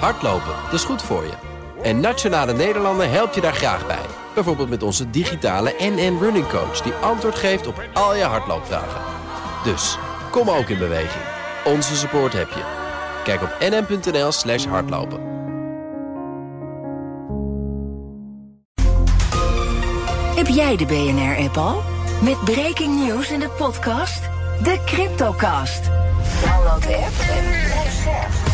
Hardlopen, dat is goed voor je. En Nationale Nederlanden helpt je daar graag bij. Bijvoorbeeld met onze digitale NN Running Coach... die antwoord geeft op al je hardloopvragen. Dus, kom ook in beweging. Onze support heb je. Kijk op nn.nl slash hardlopen. Heb jij de BNR-app al? Met breaking news in de podcast... De Cryptocast. Download de app en blijf.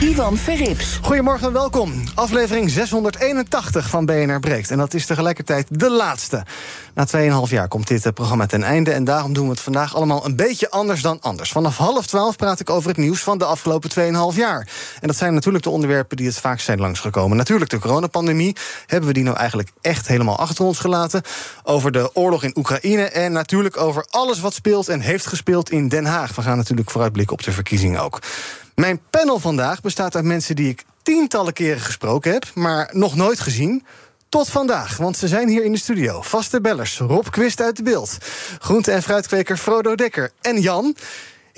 Ivan Verrips. Goedemorgen en welkom. Aflevering 681 van BNR Breekt. En dat is tegelijkertijd de laatste. Na 2,5 jaar komt dit eh, programma ten einde. En daarom doen we het vandaag allemaal een beetje anders dan anders. Vanaf half 12 praat ik over het nieuws van de afgelopen 2,5 jaar. En dat zijn natuurlijk de onderwerpen die het vaakst zijn langsgekomen. Natuurlijk de coronapandemie. Hebben we die nou eigenlijk echt helemaal achter ons gelaten? Over de oorlog in Oekraïne. En natuurlijk over alles wat speelt en heeft gespeeld in Den Haag. We gaan natuurlijk vooruitblikken op de verkiezingen ook. Mijn panel vandaag bestaat uit mensen die ik tientallen keren gesproken heb, maar nog nooit gezien. Tot vandaag, want ze zijn hier in de studio. Vaste bellers, Rob Quist uit de beeld. Groente- en fruitkweker Frodo Dekker en Jan.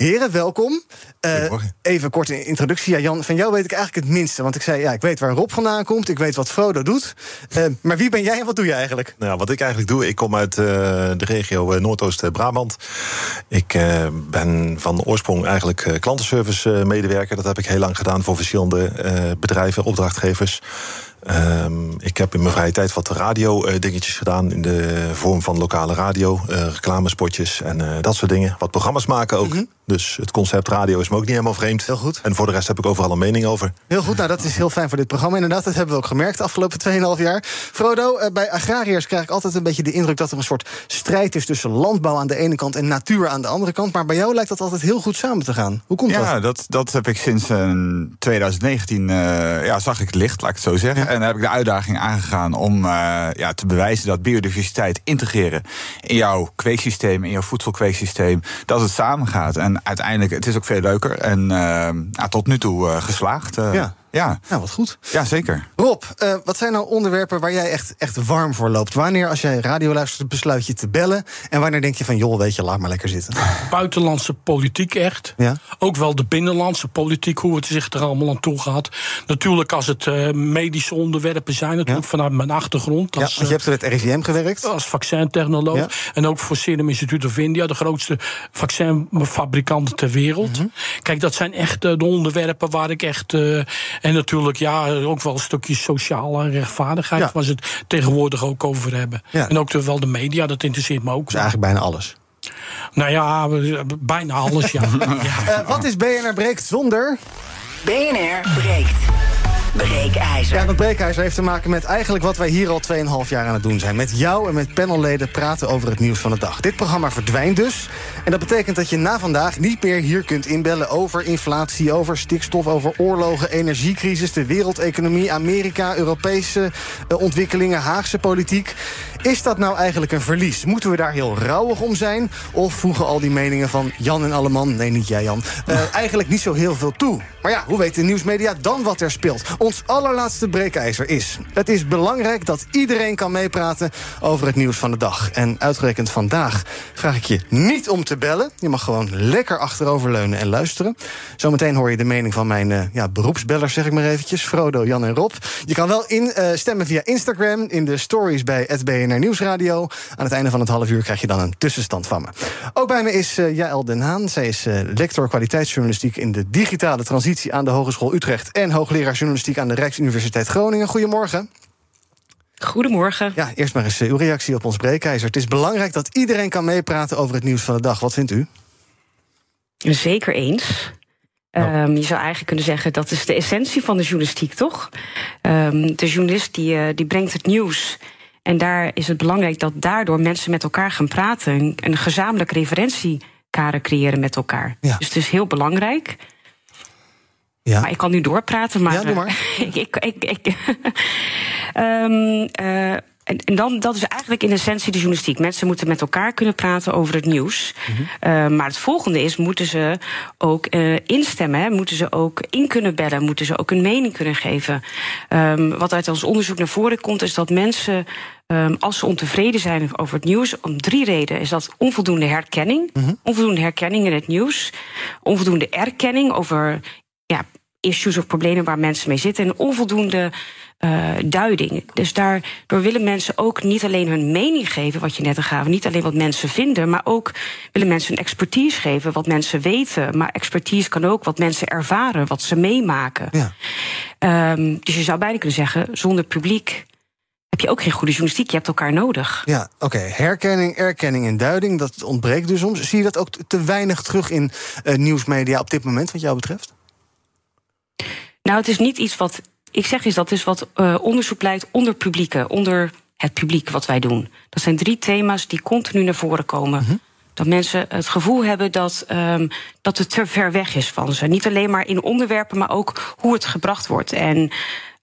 Heren, welkom. Uh, even kort een introductie. Ja, Jan, van jou weet ik eigenlijk het minste. Want ik zei, ja, ik weet waar Rob vandaan komt. Ik weet wat Frodo doet. Uh, maar wie ben jij en wat doe je eigenlijk? Nou, wat ik eigenlijk doe, ik kom uit uh, de regio Noordoost-Brabant. Ik ben van oorsprong eigenlijk klantenservice-medewerker. Dat heb ik heel lang gedaan voor verschillende bedrijven, opdrachtgevers. Um, ik heb in mijn vrije tijd wat radio-dingetjes gedaan. In de vorm van lokale radio, uh, reclamespotjes en uh, dat soort dingen. Wat programma's maken ook. Mm -hmm. Dus het concept radio is me ook niet helemaal vreemd. Heel goed. En voor de rest heb ik overal een mening over. Heel goed, nou dat is heel fijn voor dit programma. Inderdaad, dat hebben we ook gemerkt de afgelopen 2,5 jaar. Frodo, uh, bij agrariërs krijg ik altijd een beetje de indruk dat er een soort strijd is tussen landbouw aan de ene kant en natuur aan de andere kant. Maar bij jou lijkt dat altijd heel goed samen te gaan. Hoe komt ja, dat? Ja, dat, dat heb ik sinds 2019 ja, zag ik het licht, laat ik het zo zeggen. Ja. En heb ik de uitdaging aangegaan om uh, ja, te bewijzen dat biodiversiteit integreren in jouw kweeksysteem, in jouw voedselkweeksysteem, dat het samengaat. En uiteindelijk, het is ook veel leuker en uh, ja, tot nu toe uh, geslaagd. ja. Ja. Nou, wat goed. Ja, zeker. Rob, uh, wat zijn nou onderwerpen waar jij echt, echt warm voor loopt? Wanneer, als jij radio luistert, besluit je te bellen? En wanneer denk je van, joh, weet je, laat maar lekker zitten? Buitenlandse politiek echt. Ja? Ook wel de binnenlandse politiek, hoe het zich er allemaal aan toe gaat. Natuurlijk als het uh, medische onderwerpen zijn, natuurlijk Ja? vanuit mijn achtergrond. Ja, want je hebt er het RIVM gewerkt. als vaccintechnoloog. Ja. En ook voor Serum Institute of India, de grootste vaccinfabrikant ter wereld. Mhm. Kijk, dat zijn echt uh, de onderwerpen waar ik echt. Uh, en natuurlijk, ja, ook wel een stukje sociale rechtvaardigheid, Ja. waar ze het tegenwoordig ook over hebben. Ja. En ook de, wel de media, dat interesseert me ook. Dus eigenlijk bijna alles. Nou ja, bijna alles, ja. ja. Uh, wat is BNR Breekt zonder? BNR breekt. Breekijzer. Ja, dat breekijzer heeft te maken met eigenlijk wat wij hier al 2,5 jaar aan het doen zijn. Met jou en met panelleden praten over het nieuws van de dag. Dit programma verdwijnt dus. En dat betekent dat je na vandaag niet meer hier kunt inbellen over inflatie, over stikstof, over oorlogen, energiecrisis, de wereldeconomie, Amerika, Europese eh, ontwikkelingen, Haagse politiek. Is dat nou eigenlijk een verlies? Moeten we daar heel rauwig om zijn? Of voegen al die meningen van Jan en Alleman, nee niet jij Jan, eh, eigenlijk niet zo heel veel toe? Maar ja, hoe weten de nieuwsmedia dan wat er speelt? Ons allerlaatste breekijzer is... het is belangrijk dat iedereen kan meepraten over het nieuws van de dag. En uitgerekend vandaag vraag ik je niet om te bellen. Je mag gewoon lekker achteroverleunen en luisteren. Zometeen hoor je de mening van mijn eh, ja, beroepsbellers, zeg ik maar eventjes. Frodo, Jan en Rob. Je kan wel in, eh, stemmen via Instagram, in de stories bij het BNR Nieuwsradio. Aan het einde van het half uur krijg je dan een tussenstand van me. Ook bij me is eh, Jaël Den Haan. Zij is lector kwaliteitsjournalistiek in de digitale transitie aan de Hogeschool Utrecht... en hoogleraar journalistiek aan de Rijksuniversiteit Groningen. Goedemorgen. Goedemorgen. Ja, eerst maar eens eh, uw reactie op ons breekijzer. Het is belangrijk dat iedereen kan meepraten over het nieuws van de dag. Wat vindt u? Zeker eens. Nou. Ehm, je zou eigenlijk kunnen zeggen dat is de essentie van de journalistiek, toch? Ehm, de journalist die, eh, die brengt het nieuws. En daar is het belangrijk dat daardoor mensen met elkaar gaan praten. Een, een gezamenlijk referentiekader creëren met elkaar. Ja. Dus het is heel belangrijk. Ja. Maar ik kan nu doorpraten, maar. Ja, doe maar. ik, ik, ik, ik- Ehm, eh, en, en dan, dat is eigenlijk in essentie de journalistiek. Mensen moeten met elkaar kunnen praten over het nieuws. Mhm. Eh, maar het volgende is, moeten ze ook eh, instemmen? Hè? Moeten ze ook in kunnen bellen? Moeten ze ook een mening kunnen geven? Ehm, wat uit ons onderzoek naar voren komt, is dat mensen ehm, als ze ontevreden zijn over het nieuws, om drie redenen. Is dat onvoldoende herkenning, onvoldoende herkenning in het nieuws, onvoldoende erkenning over ja, issues of problemen waar mensen mee zitten en onvoldoende uh, duiding. Dus daardoor willen mensen ook niet alleen hun mening geven, wat je net gaf, niet alleen wat mensen vinden, maar ook willen mensen een expertise geven, wat mensen weten. Maar expertise kan ook wat mensen ervaren, wat ze meemaken. Ja. Um, dus je zou bijna kunnen zeggen, zonder publiek heb je ook geen goede journalistiek. Je hebt elkaar nodig. Ja, oké. Herkenning, erkenning en duiding, dat ontbreekt dus soms. Zie je dat ook te weinig terug in uh, nieuwsmedia op dit moment, wat jou betreft? Nou, het is niet iets wat. Ik zeg eens dat is wat uh, onderzoek leidt onder publieken, onder het publiek wat wij doen. Dat zijn drie thema's die continu naar voren komen. -hmm. Dat mensen het gevoel hebben dat, um, dat het te ver weg is van ze. Niet alleen maar in onderwerpen, maar ook hoe het gebracht wordt. En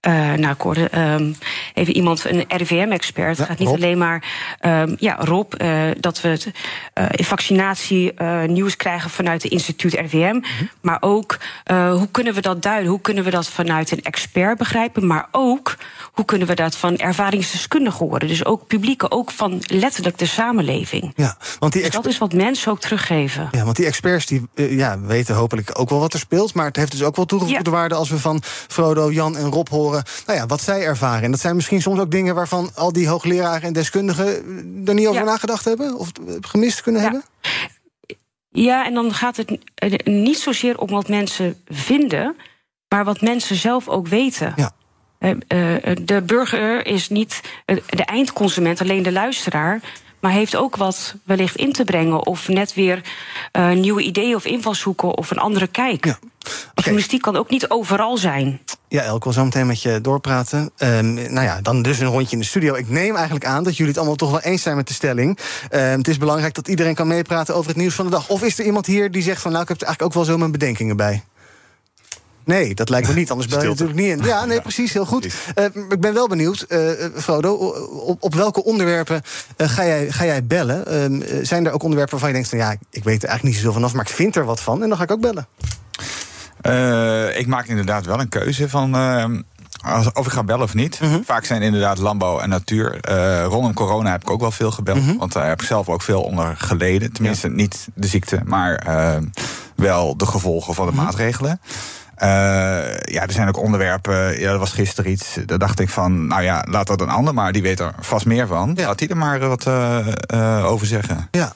uh, nou, ik hoorde um, even iemand, een RIVM-expert. Het ja, gaat niet Rob. alleen maar, um, ja, Rob, uh, dat we het uh, vaccinatie nieuws krijgen vanuit het instituut RIVM. Mm -hmm. Maar ook, hoe kunnen we dat duiden? Hoe kunnen we dat vanuit een expert begrijpen? Maar ook, hoe kunnen we dat van ervaringsdeskundigen horen? Dus ook publieke, ook van letterlijk de samenleving. Ja, want die dus dat is wat mensen ook teruggeven. Ja, want die experts die, ja, weten hopelijk ook wel wat er speelt. Maar het heeft dus ook wel toegevoegde ja. waarde als we van Frodo, Jan en Rob horen nou ja, wat zij ervaren. En dat zijn misschien soms ook dingen waarvan al die hoogleraren en deskundigen er niet over ja. nagedacht hebben of gemist kunnen ja. hebben. Ja, en dan gaat het niet zozeer om wat mensen vinden, maar wat mensen zelf ook weten. Ja. De burger is niet de eindconsument, alleen de luisteraar maar heeft ook wat wellicht in te brengen. Of net weer uh, nieuwe ideeën of invalshoeken of een andere kijk. Ja. Okay. Journalistiek kan ook niet overal zijn. Ja, Elk wil zo meteen met je doorpraten. Um, nou ja, dan dus een rondje in de studio. Ik neem eigenlijk aan dat jullie het allemaal toch wel eens zijn met de stelling. Um, het is belangrijk dat iedereen kan meepraten over het nieuws van de dag. Of is er iemand hier die zegt van nou, ik heb er eigenlijk ook wel zo mijn bedenkingen bij? Nee, dat lijkt me niet, anders bel je natuurlijk niet in. Ja, nee, precies, heel goed. Uh, ik ben wel benieuwd, uh, Frodo, op, op welke onderwerpen uh, ga, jij, ga jij bellen? Ehm, zijn er ook onderwerpen waarvan je denkt van ja, ik weet er eigenlijk niet zoveel vanaf, maar ik vind er wat van en dan ga ik ook bellen? ik maak inderdaad wel een keuze van ehm, of ik ga bellen of niet. -hmm. Vaak zijn inderdaad landbouw en natuur. Uh, rondom corona heb ik ook wel veel gebeld. -hmm. Want daar heb ik zelf ook veel onder geleden. Tenminste, ja. niet de ziekte, maar wel de gevolgen van de -hmm. maatregelen. Uh, ja, er zijn ook onderwerpen. Ja, er was gisteren iets. Daar dacht ik van, nou ja, laat dat een ander, maar die weet er vast meer van. Ja. Laat die er maar wat uh, over zeggen. Ja.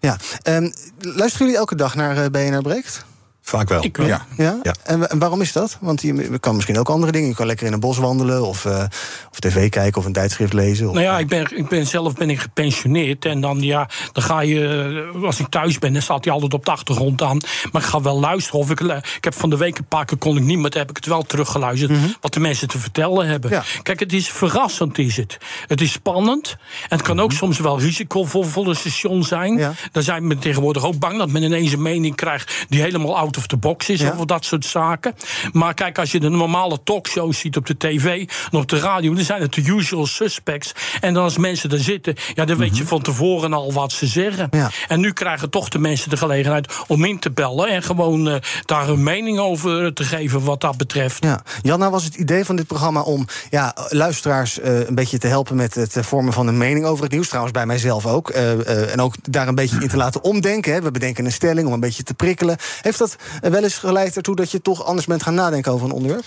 ja. Um, luisteren jullie elke dag naar BNR Breekt? Vaak wel. Ik wel. Ja. ja? ja. En, en, waarom is dat? Want je kan misschien ook andere dingen. Je kan lekker in een bos wandelen of, uh, of tv kijken of een tijdschrift lezen. Of... Nou ja, ik ben, ik ben zelf ben ik gepensioneerd. En dan, ja, dan ga je, als ik thuis ben, dan staat hij altijd op de achtergrond aan. Maar ik ga wel luisteren. Of ik, ik heb van de week een paar keer kon ik niet, maar heb ik het wel teruggeluisterd. Mm -hmm. Wat de mensen te vertellen hebben. Ja. Kijk, het is verrassend, is het. Het is spannend. En het kan ook mm -hmm. soms wel risicovol voor een station zijn. Ja. Daar zijn we tegenwoordig ook bang dat men ineens een mening krijgt die helemaal oud of de box is, ja. over dat soort zaken. Maar kijk, als je de normale talkshows ziet op de tv en op de radio, dan zijn het de usual suspects. En dan als mensen er zitten, ja, dan weet mm -hmm. je van tevoren al wat ze zeggen. Ja. En nu krijgen toch de mensen de gelegenheid om in te bellen en gewoon uh, daar een mening over te geven wat dat betreft. Ja. Janna, was het idee van dit programma om ja, luisteraars uh, een beetje te helpen met het vormen van een mening over het nieuws? Trouwens, bij mijzelf ook. Uh, en ook daar een beetje in te laten omdenken. Hè. We bedenken een stelling om een beetje te prikkelen. Heeft dat wel eens geleid ertoe dat je toch anders bent gaan nadenken over een onderwerp?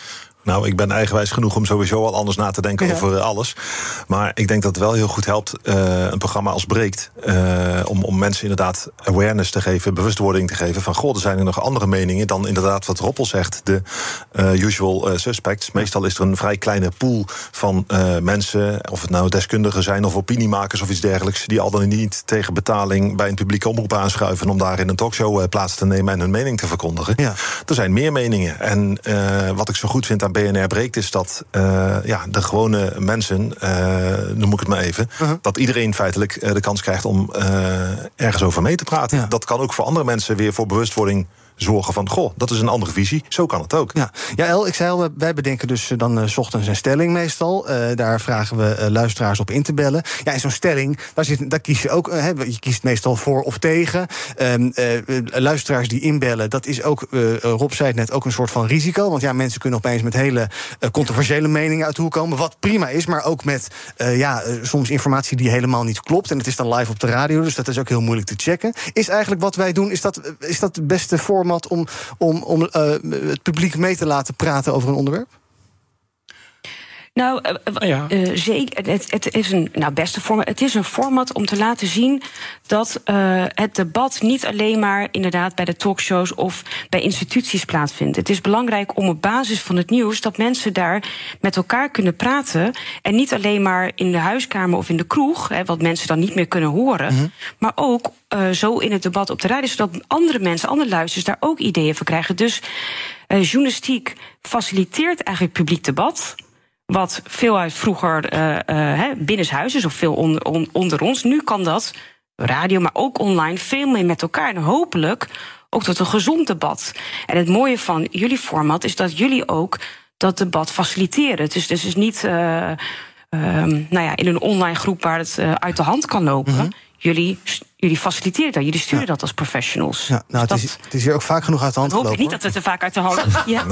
Nou, ik ben eigenwijs genoeg om sowieso al anders na te denken ja. over alles. Maar ik denk dat het wel heel goed helpt, uh, een programma als Breekt... Uh, om, om mensen inderdaad awareness te geven, bewustwording te geven... van, goh, er zijn er nog andere meningen dan inderdaad wat Roppel zegt... de uh, usual suspects. Meestal is er een vrij kleine pool van mensen... of het nou deskundigen zijn of opiniemakers of iets dergelijks... die al dan niet tegen betaling bij een publieke omroep aanschuiven... om daar in een talkshow plaats te nemen en hun mening te verkondigen. Ja. Er zijn meer meningen. En wat ik zo goed vind aan BNR breekt, is dat uh, ja, de gewone mensen, uh, noem ik het maar even, uh -huh. dat iedereen feitelijk uh, de kans krijgt om ergens over mee te praten. Ja. Dat kan ook voor andere mensen weer voor bewustwording zorgen van... goh, dat is een andere visie, zo kan het ook. Ja, ja El, ik zei al, wij bedenken dus eh, dan uh, s ochtends een stelling meestal. Uh, daar vragen we luisteraars op in te bellen. Ja, en zo'n stelling, daar, zit, daar kies je ook... je kiest meestal voor of tegen. Um, luisteraars die inbellen, dat is ook, Rob zei het net, ook een soort van risico. Want ja, mensen kunnen opeens met hele controversiële meningen uit de hoek komen. Wat prima is, maar ook met ja, soms informatie die helemaal niet klopt. En het is dan live op de radio, dus dat is ook heel moeilijk te checken. Is eigenlijk wat wij doen, is dat, is dat het beste om, om, om uh, het publiek mee te laten praten over een onderwerp? Nou, uh, ja. uh, zeker. Het, het, is een nou, beste format. Het is een format om te laten zien dat uh, het debat niet alleen maar inderdaad bij de talkshows of bij instituties plaatsvindt. Het is belangrijk om op basis van het nieuws dat mensen daar met elkaar kunnen praten. En niet alleen maar in de huiskamer of in de kroeg, hè, wat mensen dan niet meer kunnen horen. Mm -hmm. Maar ook zo in het debat op de radio, zodat andere mensen, andere luisteraars daar ook ideeën van krijgen. Dus journalistiek faciliteert eigenlijk publiek debat wat veel uit vroeger uh, binnenshuis is of veel onder, on, onder ons. Nu kan dat, radio, maar ook online, veel meer met elkaar. En hopelijk ook tot een gezond debat. En het mooie van jullie format is dat jullie ook dat debat faciliteren. Dus het is niet uh, nou ja, in een online groep waar het uit de hand kan lopen. -hmm. Jullie jullie faciliteren dat, jullie sturen ja. dat als professionals. Ja, nou, dus het, is, het is hier ook vaak genoeg uit de hand hoop gelopen. ik niet dat het er vaak uit de hand ja.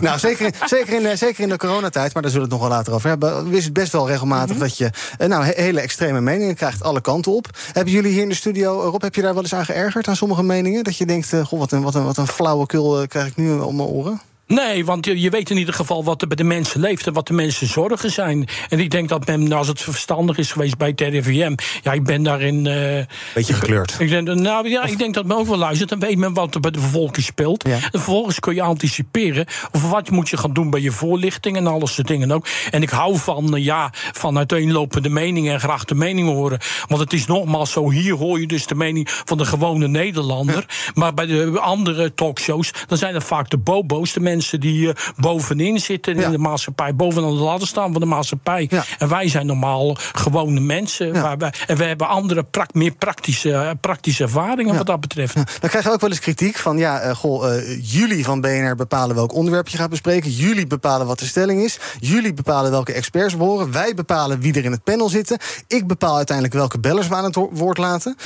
nou, zeker, zeker, in, zeker in de coronatijd, maar daar zullen we het nog wel later over hebben. Is het best wel regelmatig mm -hmm. dat je nou, hele extreme meningen krijgt, alle kanten op. Hebben jullie hier in de studio, Rob, heb je daar wel eens aan geërgerd aan sommige meningen? Dat je denkt, uh, goh, wat een, wat een, wat een flauwekul krijg ik nu om mijn oren? Nee, want je, je, weet in ieder geval wat er bij de mensen leeft en wat de mensen zorgen zijn. En ik denk dat men, als het verstandig is geweest bij het RIVM, ja, ik ben daarin. Uh, Beetje gekleurd. Ik denk, nou ja, ik denk dat men ook wel luistert en weet men wat er bij de bevolking speelt. Ja. En vervolgens kun je anticiperen over wat moet je gaan doen bij je voorlichting en alles soort dingen ook. En ik hou van, uh, ja, van uiteenlopende meningen en graag de mening horen. Want het is nogmaals zo, hier hoor je dus de mening van de gewone Nederlander. Ja. Maar bij de andere talkshows, dan zijn het vaak de bobo's, de mensen mensen die uh, bovenin zitten ja. in de maatschappij, bovenaan de ladder staan van de maatschappij. Ja. En wij zijn normaal gewone mensen. Ja. Wij, en we hebben andere, pra meer praktische, praktische ervaringen wat dat betreft. Dan krijg je ook wel eens kritiek van, ja, uh, goh, uh, jullie van BNR bepalen welk onderwerp je gaat bespreken. Jullie bepalen wat de stelling is. Jullie bepalen welke experts we horen. Wij bepalen wie er in het panel zitten. Ik bepaal uiteindelijk welke bellers we aan het woord laten.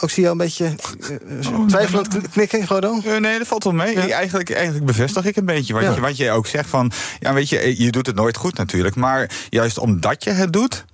ook zie je een beetje twijfelend knikken, nee, dat valt wel mee. Eigenlijk, eigenlijk bevestig ik een beetje. Wat, ja. je, wat je ook zegt van, ja, weet je, je doet het nooit goed natuurlijk. Maar juist omdat je het doet.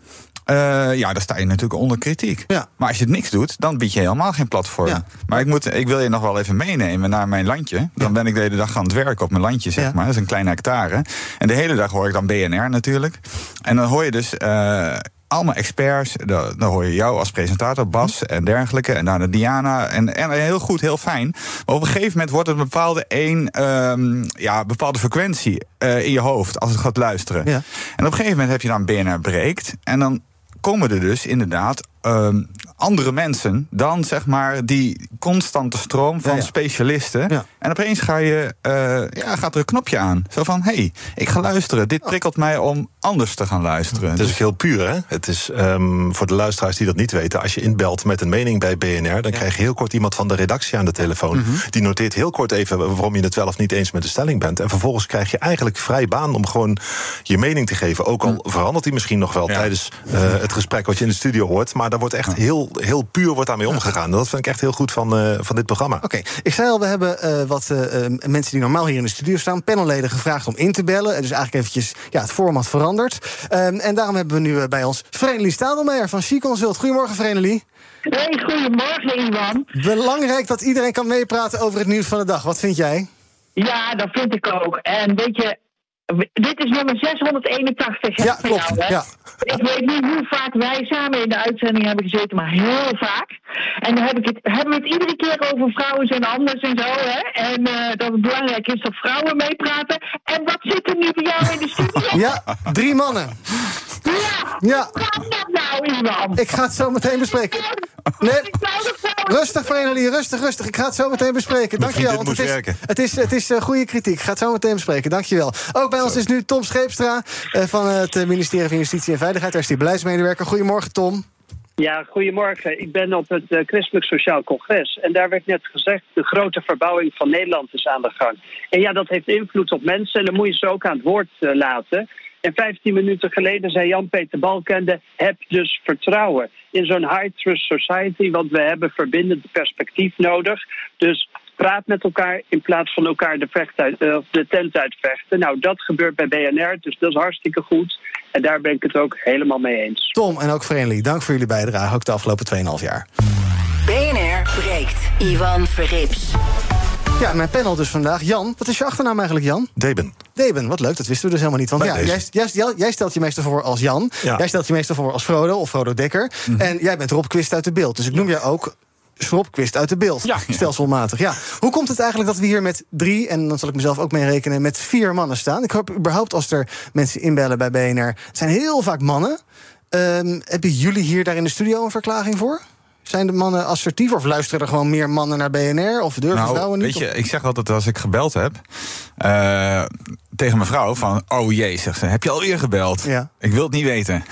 Uh, ja, dan sta je natuurlijk onder kritiek. Ja. Maar als je het niks doet, dan bied je helemaal geen platform. Ja. Maar ik, moet, ik wil je nog wel even meenemen naar mijn landje. Dan ja. ben ik de hele dag aan het werken op mijn landje, zeg maar. Dat is een kleine hectare. En de hele dag hoor ik dan BNR natuurlijk. En dan hoor je dus. Uh, allemaal experts. Dan, hoor je jou als presentator, Bas en dergelijke. En daarna Diana. En, en heel goed, heel fijn. Maar op een gegeven moment wordt het een bepaalde, een, um, ja, bepaalde frequentie uh, in je hoofd als het gaat luisteren. Ja. En op een gegeven moment heb je dan BNR breekt. En dan komen er dus inderdaad um, andere mensen dan zeg maar die constante stroom van ja, ja. specialisten. Ja. En opeens ga je, uh, ja, gaat er een knopje aan. Zo van, hé, hey, ik ga luisteren. Dit prikkelt mij om anders te gaan luisteren. Het is ook heel puur, hè? Het is um, voor de luisteraars die dat niet weten... als je inbelt met een mening bij BNR... dan krijg je heel kort iemand van de redactie aan de telefoon. Mhm. Mm -hmm. Die noteert heel kort even waarom je het wel of niet eens met de stelling bent. En vervolgens krijg je eigenlijk vrij baan om gewoon je mening te geven. Ook al verandert die misschien nog wel tijdens uh, het gesprek wat je in de studio hoort. Maar daar wordt echt heel, heel puur wordt daarmee omgegaan. Dat vind ik echt heel goed van, uh, van dit programma. Oké, okay. ik zei al, we hebben uh, wat uh, mensen die normaal hier in de studio staan... panelleden gevraagd om in te bellen. Dus eigenlijk eventjes ja, het format veranderd. Um, en daarom hebben we nu bij ons Vrenelie Stadelmeijer van She Consult. Goedemorgen, Vrenelie. Hey, goedemorgen, Ivan. Belangrijk dat iedereen kan meepraten over het nieuws van de dag. Wat vind jij? Ja, dat vind ik ook. En weet je, dit is nummer 681. Ja, klopt. Jou, ja. Ik weet niet hoe vaak wij samen in de uitzending hebben gezeten, maar heel vaak. En dan heb ik het, hebben we het iedere keer over vrouwen zijn anders en zo. Hè? En uh, dat het belangrijk is dat vrouwen meepraten. En wat zit er nu bij jou in de studio? Ja, drie mannen. Ja, dat nou? Ik ga het zo meteen bespreken. Nee. Rustig, Vrenelie, rustig, rustig. Ik ga het zo meteen bespreken. Dankjewel. Want het, is, het is, het is uh, goede kritiek. Ik ga het zo meteen bespreken. Dankjewel. Ook bij ons is nu Tom Scheepstra uh, van het ministerie van Justitie en Veiligheid. Daar is die beleidsmedewerker. Goedemorgen, Tom. Ja, goedemorgen. Ik ben op het uh, Christelijk Sociaal Congres. En daar werd net gezegd, de grote verbouwing van Nederland is aan de gang. En ja, dat heeft invloed op mensen en dan moet je ze ook aan het woord uh, laten. En 15 minuten geleden zei Jan-Peter Balkende... heb dus vertrouwen in zo'n high-trust society... want we hebben verbindend perspectief nodig. Dus praat met elkaar in plaats van elkaar de, vecht uit, uh, de tent uitvechten. Nou, dat gebeurt bij BNR, dus dat is hartstikke goed. En daar ben ik het ook helemaal mee eens. Tom en ook Vereniging, dank voor jullie bijdrage, ook de afgelopen 2,5 jaar. BNR breekt. Ivan Verrips. Ja, mijn panel dus vandaag. Jan, wat is je achternaam eigenlijk, Jan? Deben. Deben, wat leuk, dat wisten we dus helemaal niet. Want ja, jij, jij, jij, stelt je meestal voor als Jan. Ja. Jij stelt je meestal voor als Frodo of Frodo Dekker. Mm -hmm. En jij bent Rob Quist uit de beeld. Dus ik noem je ook Rob Quist uit de beeld. Ja. Stelselmatig. Ja. Hoe komt het eigenlijk dat we hier met drie, en dan zal ik mezelf ook mee rekenen, met vier mannen staan? Ik hoop überhaupt als er mensen inbellen bij BNR. Het zijn heel vaak mannen. Um, hebben jullie hier daar in de studio een verklaring voor? Zijn de mannen assertief of luisteren er gewoon meer mannen naar BNR? Of durven nou, vrouwen niet? Weet je, ik zeg altijd als ik gebeld heb uh, tegen mijn vrouw van... oh jee, zegt ze, heb je alweer gebeld? Ja. Ik wil het niet weten.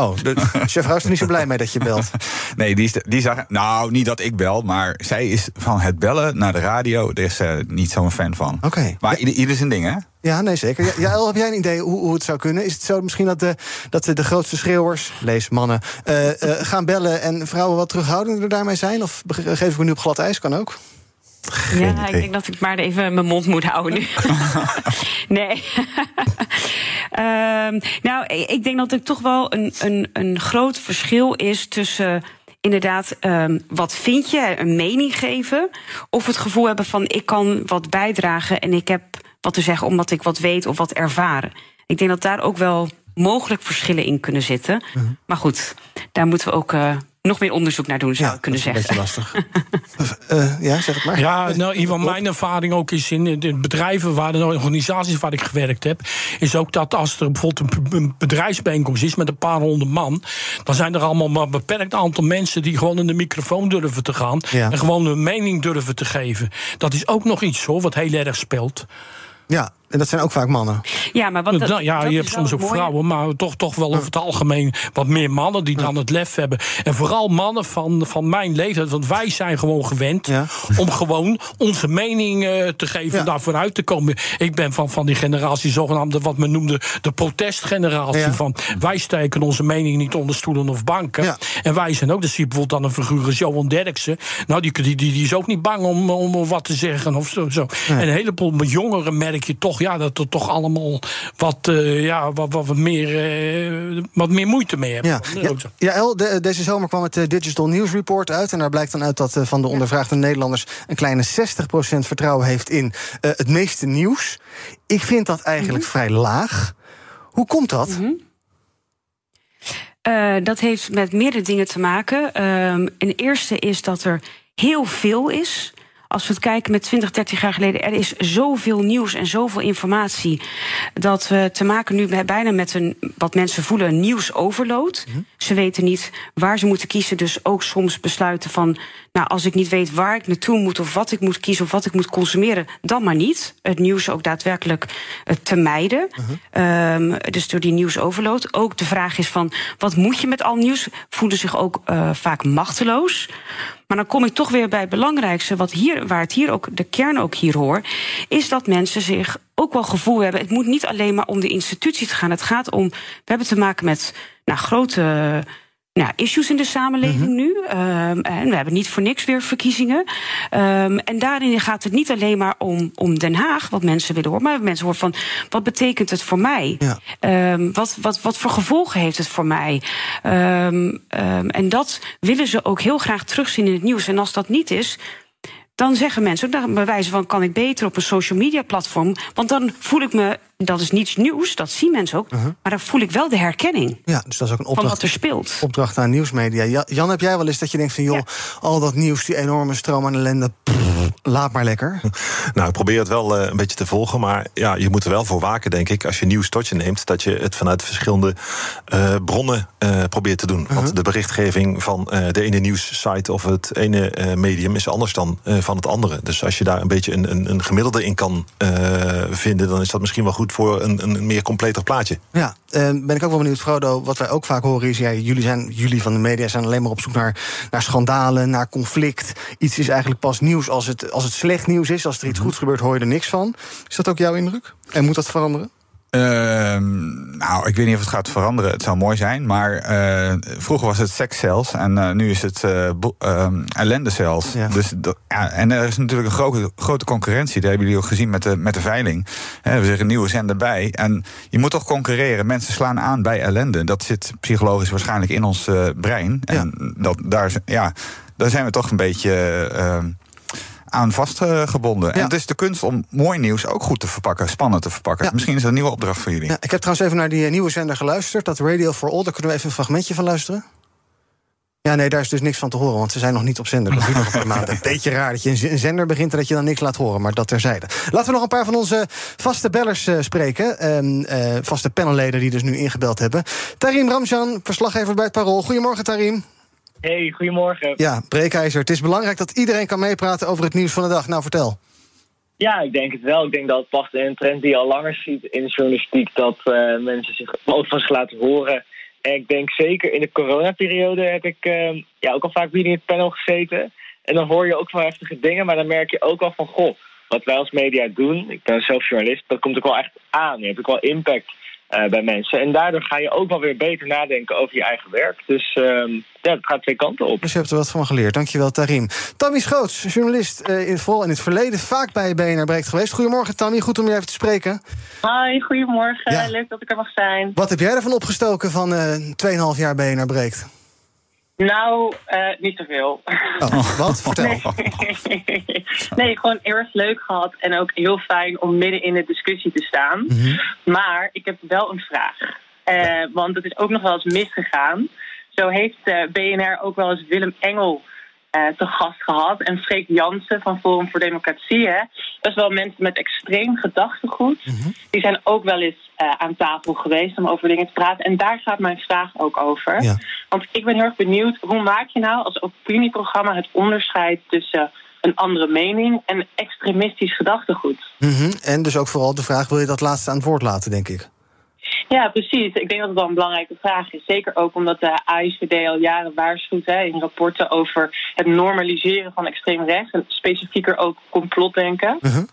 Oh, de chef is er niet zo blij mee dat je belt. Nee, die, die zag. Nou, niet dat ik bel, maar zij is van het bellen naar de radio. Daar is uh, niet zo'n fan van. Oké. Okay. Maar ieder, ieder zijn ding, hè? Ja, nee, zeker. Ja, heb jij een idee hoe, hoe, het zou kunnen? Is het zo misschien dat de, dat de, de grootste schreeuwers, lees mannen, uh, uh, gaan bellen en vrouwen wat terughoudender daarmee zijn? Of geef ik me nu op glad ijs? Kan ook. Geen ja, idee. ik denk dat ik maar even mijn mond moet houden nu. nee. um, nou, ik denk dat er toch wel een, een, een groot verschil is tussen inderdaad, um, wat vind je, een mening geven, of het gevoel hebben van ik kan wat bijdragen en ik heb wat te zeggen omdat ik wat weet of wat ervaren. Ik denk dat daar ook wel mogelijk verschillen in kunnen zitten. -huh. Maar goed, daar moeten we ook uh, nog meer onderzoek naar doen, zou ja, ik kunnen dat is zeggen. Een beetje lastig. uh, ja, zeg het maar. Ja, nou, Ivan, mijn ervaring ook is in de bedrijven waar de organisaties waar ik gewerkt heb, is ook dat als er bijvoorbeeld een bedrijfsbijeenkomst is met een paar honderd man, dan zijn er allemaal maar een beperkt aantal mensen die gewoon in de microfoon durven te gaan ja. en gewoon hun mening durven te geven. Dat is ook nog iets hoor, wat heel erg speelt. Ja, en dat zijn ook vaak mannen. Ja, maar wat dat, nou, ja, dat je hebt soms ook vrouwen, maar toch, toch wel over het algemeen wat meer mannen die dan het lef hebben. En vooral mannen van, van mijn leeftijd, want wij zijn gewoon gewend ja. om gewoon onze mening uh, te geven, ja. daar vooruit te komen. Ik ben van, van die generatie, zogenaamde wat men noemde de protestgeneratie. Ja. Van wij steken onze mening niet onder stoelen of banken. En wij zijn ook, dus zie je bijvoorbeeld dan een figuur als Johan Derksen. Nou, die, die, die, die is ook niet bang om, om wat te zeggen of zo. zo. En een heleboel jongeren merk je toch ja, dat er toch allemaal wat, uh, ja, wat, wat, meer, uh, wat meer moeite mee hebben. Ja, ja, ja El, de, deze zomer kwam het uh, Digital News Report uit. En daar blijkt dan uit dat van de ondervraagde Nederlanders een kleine 60% vertrouwen heeft in het meeste nieuws. Ik vind dat eigenlijk mm -hmm. vrij laag. Hoe komt dat? Mm -hmm. Uh, dat heeft met meerdere dingen te maken. Uh, een eerste is dat er heel veel is. Als we het kijken met 20, 30 jaar geleden, er is zoveel nieuws en zoveel informatie. dat we te maken nu bijna met een, wat mensen voelen, nieuwsoverload. Mm -hmm. Ze weten niet waar ze moeten kiezen, dus ook soms besluiten van. Nou, als ik niet weet waar ik naartoe moet, of wat ik moet kiezen, of wat ik moet consumeren, dan maar niet. Het nieuws ook daadwerkelijk te mijden. Uh -huh. um, dus door die nieuwsoverload. Ook de vraag is van, wat moet je met al nieuws? Voelen zich ook uh, vaak machteloos. Maar dan kom ik toch weer bij het belangrijkste, wat hier, waar het hier ook, de kern ook hier hoort, is dat mensen zich ook wel gevoel hebben. Het moet niet alleen maar om de institutie te gaan. Het gaat om, we hebben te maken met nou, grote nou, issues in de samenleving mm -hmm. nu. Um, en we hebben niet voor niks weer verkiezingen. Um, en daarin gaat het niet alleen maar om, om Den Haag, wat mensen willen horen. Maar mensen horen van, wat betekent het voor mij? Ja. Um, wat, wat, wat voor gevolgen heeft het voor mij? en dat willen ze ook heel graag terugzien in het nieuws. En als dat niet is, dan zeggen mensen, bij wijze van kan ik beter op een social media platform. Want dan voel ik me, dat is niets nieuws, dat zien mensen ook. Uh -huh. Maar dan voel ik wel de herkenning. Ja, dus dat is ook een opdracht, van wat er speelt. Opdracht aan nieuwsmedia. Jan, heb jij wel eens dat je denkt van joh, ja. al dat nieuws, die enorme stroom aan ellende. Pff, laat maar lekker. Nou, ik probeer het wel uh, een beetje te volgen. Maar ja, je moet er wel voor waken, denk ik, als je nieuws tot je neemt, dat je het vanuit verschillende uh, bronnen uh, probeert te doen. Uh -huh. Want de berichtgeving van de ene nieuwssite of het ene medium is anders dan van het andere. Dus als je daar een beetje een, een, een gemiddelde in kan vinden, dan is dat misschien wel goed. Voor een, een meer completer plaatje. Ja, uh, ben ik ook wel benieuwd, Frodo. Wat wij ook vaak horen is: ja, jullie, zijn, jullie van de media zijn alleen maar op zoek naar, naar schandalen, naar conflict. Iets is eigenlijk pas nieuws als het, als het slecht nieuws is. Als er iets Mhm. goeds gebeurt, hoor je er niks van. Is dat ook jouw indruk? En moet dat veranderen? Ehm, nou, ik weet niet of het gaat veranderen. Het zou mooi zijn. Maar eh, vroeger was het sekscels en eh, nu is het uh, um, ellendecels. Ja. Dus, ja, en er is natuurlijk een grote, grote concurrentie. Dat hebben jullie ook gezien met de, met de veiling. Hè, we zeggen een nieuwe zender bij. En je moet toch concurreren. Mensen slaan aan bij ellende. Dat zit psychologisch waarschijnlijk in ons brein. En dat, daar, ja, daar zijn we toch een beetje... aan vastgebonden. En het is de kunst om mooi nieuws ook goed te verpakken, spannend te verpakken. Ja. Misschien is dat een nieuwe opdracht voor jullie. Ja, ik heb trouwens even naar die eh, nieuwe zender geluisterd. Dat Radio for All. Daar kunnen we even een fragmentje van luisteren. Ja, nee, daar is dus niks van te horen, want ze zijn nog niet op zender. Dat duurt nog een paar maanden. Beetje raar dat je een een zender begint en dat je dan niks laat horen, maar dat terzijde. Laten we nog een paar van onze vaste bellers eh, spreken. Ehm, eh, vaste panelleden die dus nu ingebeld hebben. Tarim Ramjan, verslaggever bij het Parool. Goedemorgen, Tarim. Hey, goedemorgen. Ja, breekijzer. Het is belangrijk dat iedereen kan meepraten over het nieuws van de dag. Nou, vertel. Ja, ik denk het wel. Ik denk dat het past in een trend die je al langer ziet in de journalistiek. Dat eh, mensen zich ook van zich laten horen. En ik denk zeker in de coronaperiode heb ik eh, ja, ook al vaak weer in het panel gezeten. En dan hoor je ook wel heftige dingen. Maar dan merk je ook wel van, goh, wat wij als media doen. Ik ben zelf journalist. Dat komt ook wel echt aan. Je hebt ook wel impact eh, bij mensen. En daardoor ga je ook wel weer beter nadenken over je eigen werk. Dus ehm, ja, het gaat twee kanten op. Dus je hebt er wat van geleerd. Dankjewel, Tarim. Tammy Schoots, journalist, eh, in, vooral in het verleden vaak bij BNR Breekt geweest. Goedemorgen, Tammy. Goed om je even te spreken. Hi, goedemorgen. Ja. Leuk dat ik er mag zijn. Wat heb jij ervan opgestoken van eh 2,5 jaar BNR Breekt? Nou, eh, niet zoveel. Oh, wat? Vertel. Nee. nee, gewoon heel erg leuk gehad. En ook heel fijn om midden in de discussie te staan. Mhm. Maar ik heb wel een vraag. Eh, want het is ook nog wel eens misgegaan. Zo heeft eh, BNR ook wel eens Willem Engel te gast gehad. En Freek Jansen van Forum voor Democratie. Hè. Dat is wel mensen met extreem gedachtegoed. Die zijn ook wel eens eh, aan tafel geweest om over dingen te praten. En daar gaat mijn vraag ook over. Ja. Want ik ben heel erg benieuwd, hoe maak je nou als opinieprogramma het onderscheid tussen een andere mening en extremistisch gedachtegoed? Mhm. En dus ook vooral de vraag, wil je dat laatste aan het woord laten, denk ik? Ja, precies. Ik denk dat het wel een belangrijke vraag is. Zeker ook omdat de AIVD al jaren waarschuwt hè, in rapporten over het normaliseren van extreem rechts. En specifieker ook complotdenken. Mhm.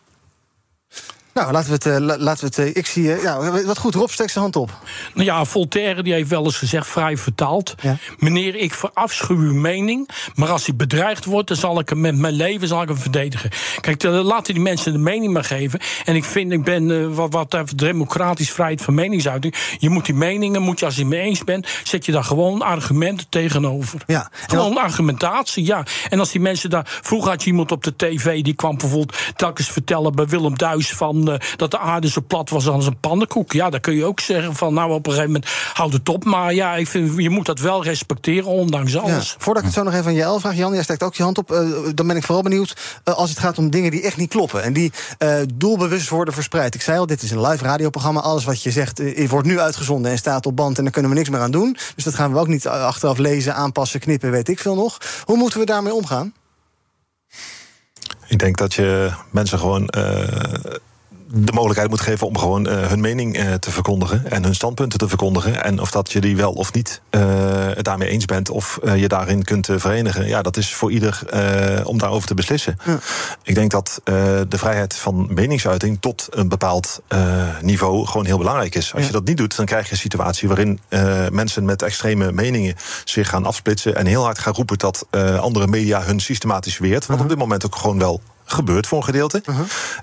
Nou, laten we het. eh, la- laten we het eh, ik zie. eh, ja, wat goed, Rob, steek zijn hand op. Nou ja, Voltaire die heeft wel eens gezegd, vrij vertaald... meneer, ik verafschuw uw mening... maar als hij bedreigd wordt, dan zal ik hem met mijn leven zal ik hem verdedigen. Kijk, laten die mensen de mening maar geven. En ik vind, ik ben wat, wat democratisch vrijheid van meningsuiting... je moet die meningen, moet je, als je het mee eens bent... zet je daar gewoon argumenten tegenover. Ja, Gewoon argumentatie, ja. En als die mensen daar... Vroeger had je iemand op de tv, die kwam bijvoorbeeld... telkens vertellen bij Willem Duis van... eh, dat de aarde zo plat was als een pannenkoek. Ja, dan kun je ook zeggen van... nou, op een gegeven moment houd het op. Maar ja, ik vind, je moet dat wel respecteren, ondanks Ja, alles. voordat ik het zo nog even aan JL vraag, Jan, jij steekt ook je hand op. eh, dan ben ik vooral benieuwd eh, als het gaat om dingen die echt niet kloppen. En die eh, doelbewust worden verspreid. Ik zei al, dit is een live radioprogramma. Alles wat je zegt wordt nu uitgezonden en staat op band. En daar kunnen we niks meer aan doen. Dus dat gaan we ook niet achteraf lezen, aanpassen, knippen, weet ik veel nog. Hoe moeten we daarmee omgaan? Ik denk dat je mensen gewoon eh, de mogelijkheid moet geven om gewoon eh, hun mening eh, te verkondigen en hun standpunten te verkondigen. En of dat je die wel of niet eh, het daarmee eens bent of je daarin kunt verenigen, ja, dat is voor ieder om daarover te beslissen. Ik denk dat de vrijheid van meningsuiting tot een bepaald niveau gewoon heel belangrijk is. Als Ja. je dat niet doet, dan krijg je een situatie waarin mensen met extreme meningen zich gaan afsplitsen en heel hard gaan roepen dat andere media hun systematisch weert. Wat op dit moment ook gewoon wel gebeurt voor een gedeelte.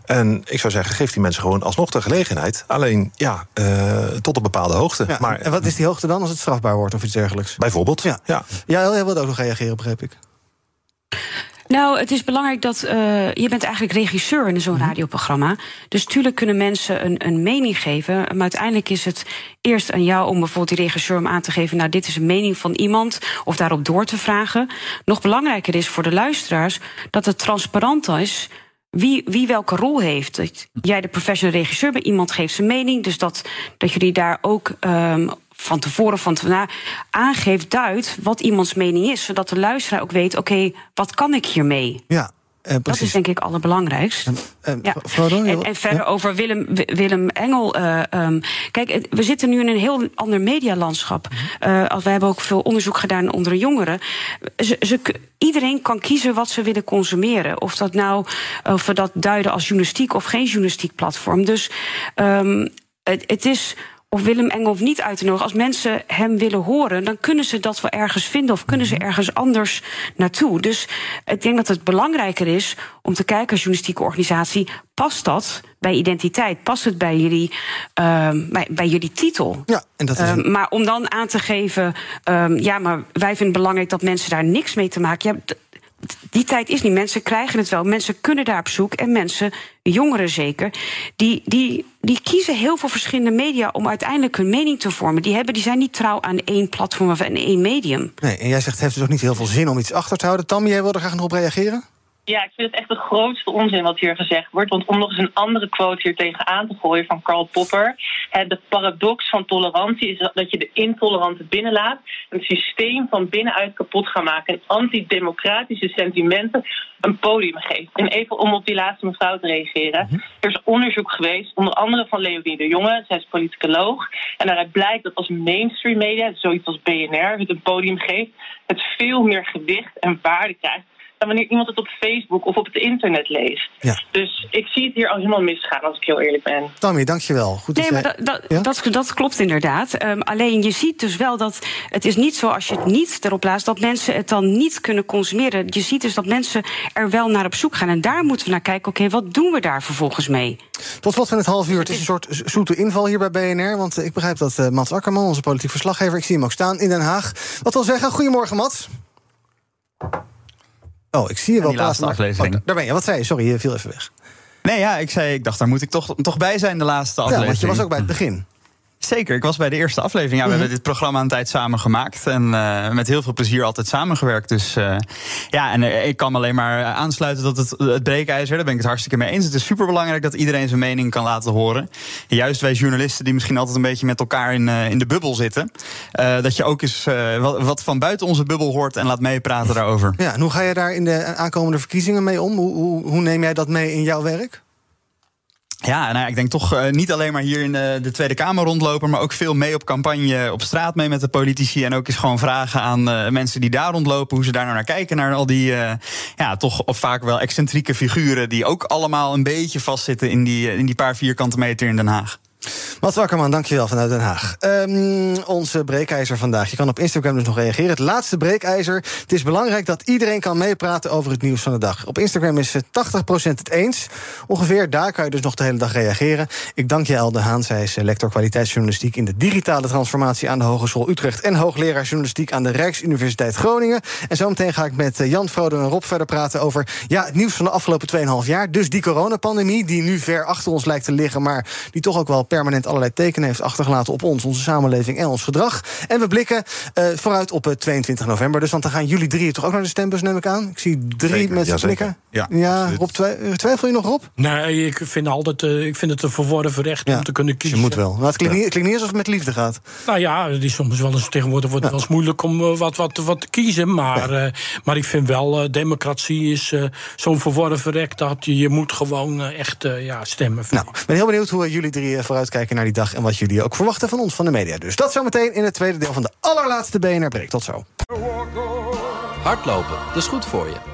En ik zou zeggen, geef die mensen gewoon alsnog de gelegenheid. Alleen, ja, eh, tot een bepaalde hoogte. Ja, maar en wat is die hoogte dan als het strafbaar wordt of iets dergelijks? bijvoorbeeld, Ja. ja. Ja, jij wilde ook nog reageren, begreep ik. Nou, het is belangrijk dat eh, je bent eigenlijk regisseur in zo'n radioprogramma. Dus tuurlijk kunnen mensen een, een mening geven. Maar uiteindelijk is het eerst aan jou om bijvoorbeeld die regisseur om aan te geven... nou, dit is een mening van iemand, of daarop door te vragen. Nog belangrijker is voor de luisteraars dat het transparant is... Wie, wie welke rol heeft. Jij de professional regisseur bent, iemand geeft zijn mening. Dus dat, dat jullie daar ook ehm, van tevoren, van tevoren aangeeft, duidt wat iemands mening is. Zodat de luisteraar ook weet, oké, wat kan ik hiermee? Ja. dat precies. is denk ik allerbelangrijkst. Eh, Ja. Frodo, je- En, en verder ja? over Willem, Wi- Willem Engel. eh, ehm, kijk, we zitten nu in een heel ander medialandschap. Eh, als we hebben ook veel onderzoek gedaan onder jongeren. Ze, iedereen kan kiezen wat ze willen consumeren. Of dat nou, of we dat duiden als journalistiek of geen journalistiek platform. Dus ehm, het, het is of Willem Engel of niet uit te nodigen. Als mensen hem willen horen, dan kunnen ze dat wel ergens vinden of kunnen ze ergens anders naartoe. Dus ik denk dat het belangrijker is om te kijken als journalistieke organisatie, past dat bij identiteit? Past het bij jullie, ehm, bij, bij jullie titel? Ja, en dat is Ehm, maar om dan aan te geven, ehm, ja, maar wij vinden het belangrijk dat mensen daar niks mee te maken hebben. Ja, die tijd is niet. Mensen krijgen het wel. Mensen kunnen daar op zoek. En mensen, jongeren zeker, die, die, die kiezen heel veel verschillende media om uiteindelijk hun mening te vormen. Die, hebben, die zijn niet trouw aan één platform of aan één medium. Nee, en jij zegt het heeft dus ook niet heel veel zin om iets achter te houden. Tam, jij wilde graag nog op reageren? Ja, ik vind het echt de grootste onzin wat hier gezegd wordt. Want om nog eens een andere quote hier tegenaan te gooien van Karl Popper. De paradox van tolerantie is dat je de intoleranten binnenlaat. En het systeem van binnenuit kapot gaat maken. En antidemocratische sentimenten een podium geeft. En even om op die laatste mevrouw te reageren. Er is onderzoek geweest, onder andere van Leonie de Jonge. Zij is politicoloog. En daaruit blijkt dat als mainstream media, zoiets als BNR, het een podium geeft. Het veel meer gewicht en waarde krijgt dan wanneer iemand het op Facebook of op het internet leest. Ja. Dus ik zie het hier al helemaal misgaan, als ik heel eerlijk ben. Tammy, dankjewel. Goed Nee, dat maar jij- dat, dat, dat, dat klopt inderdaad. Ehm, alleen je ziet dus wel dat het is niet zo als je het niet erop laat, dat mensen het dan niet kunnen consumeren. Je ziet dus dat mensen er wel naar op zoek gaan. En daar moeten we naar kijken. Oké, wat doen we daar vervolgens mee? Tot slot van het half uur. Het is een soort zoete inval hier bij BNR. Want ik begrijp dat eh, Mats Akkerman, onze politiek verslaggever... ik zie hem ook staan in Den Haag. Wat wil zeggen, goedemorgen Mats. Oh, ik zie je wel die laatste aflevering. Oh, daar ben je. Wat zei je? Sorry, je viel even weg. Nee, ja, ik zei, ik dacht, daar moet ik toch, toch bij zijn, de laatste Ja, aflevering. want je was ook bij het begin. Zeker, ik was bij de eerste aflevering. Ja, we Mhm. hebben dit programma een tijd samen gemaakt. En eh, met heel veel plezier altijd samengewerkt. Dus eh, ja, en eh, ik kan me alleen maar aansluiten dat het, het breekijzer, daar ben ik het hartstikke mee eens. Het is superbelangrijk dat iedereen zijn mening kan laten horen. Juist wij journalisten die misschien altijd een beetje met elkaar in, in de bubbel zitten. dat je ook eens wat, wat van buiten onze bubbel hoort en laat meepraten daarover. Ja, en hoe ga je daar in de aankomende verkiezingen mee om? Hoe, hoe, hoe neem jij dat mee in jouw werk? Ja, nou ik denk toch eh, niet alleen maar hier in de, de Tweede Kamer rondlopen, maar ook veel mee op campagne, op straat mee met de politici. En ook eens gewoon vragen aan eh, mensen die daar rondlopen, hoe ze daar nou naar kijken. Naar al die, eh, ja, toch of vaak wel excentrieke figuren die ook allemaal een beetje vastzitten in die, in die paar vierkante meter in Den Haag. Mats Akkerman, dankjewel vanuit Den Haag. Ehm, onze breekijzer vandaag. Je kan op Instagram dus nog reageren. Het laatste breekijzer. Het is belangrijk dat iedereen kan meepraten over het nieuws van de dag. Op Instagram is eh, 80% het eens. Ongeveer daar kan je dus nog de hele dag reageren. Ik dank je, Elde Haan. Zij is eh, lector kwaliteitsjournalistiek... in de digitale transformatie aan de Hogeschool Utrecht... en hoogleraar journalistiek aan de Rijksuniversiteit Groningen. En zometeen ga ik met eh, Jan, Frodo en Rob verder praten over... ja, het nieuws van de afgelopen 2,5 jaar. Dus die coronapandemie, die nu ver achter ons lijkt te liggen... maar die toch ook wel permanent allerlei tekenen heeft achtergelaten... op ons, onze samenleving en ons gedrag. En we blikken eh, vooruit op eh, 22 november. Dus want dan gaan jullie drieën toch ook naar de stembus, neem ik aan? Ik zie drie Zeker, mensen knikken. Ja, ja. Rob, twi- twijfel je nog, Rob? Nee, ik vind, altijd, eh, ik vind het een verworven recht om te kunnen kiezen. je moet wel. Maar het klinkt, niet, klinkt niet alsof het met liefde gaat. Nou ja, het is soms wel eens tegenwoordig wordt het wel eens moeilijk om eh, wat, wat, wat te kiezen. Maar, eh, maar ik vind wel, eh, democratie is eh, zo'n verworven recht dat je, je moet gewoon echt eh, ja, stemmen. Nou, ik ben heel benieuwd hoe jullie drie vooruitkijken naar die dag... en wat jullie ook verwachten van ons, van de media. Dus dat zometeen in het tweede deel van de allerlaatste BNR Break. Tot zo. Hardlopen, dat is goed voor je.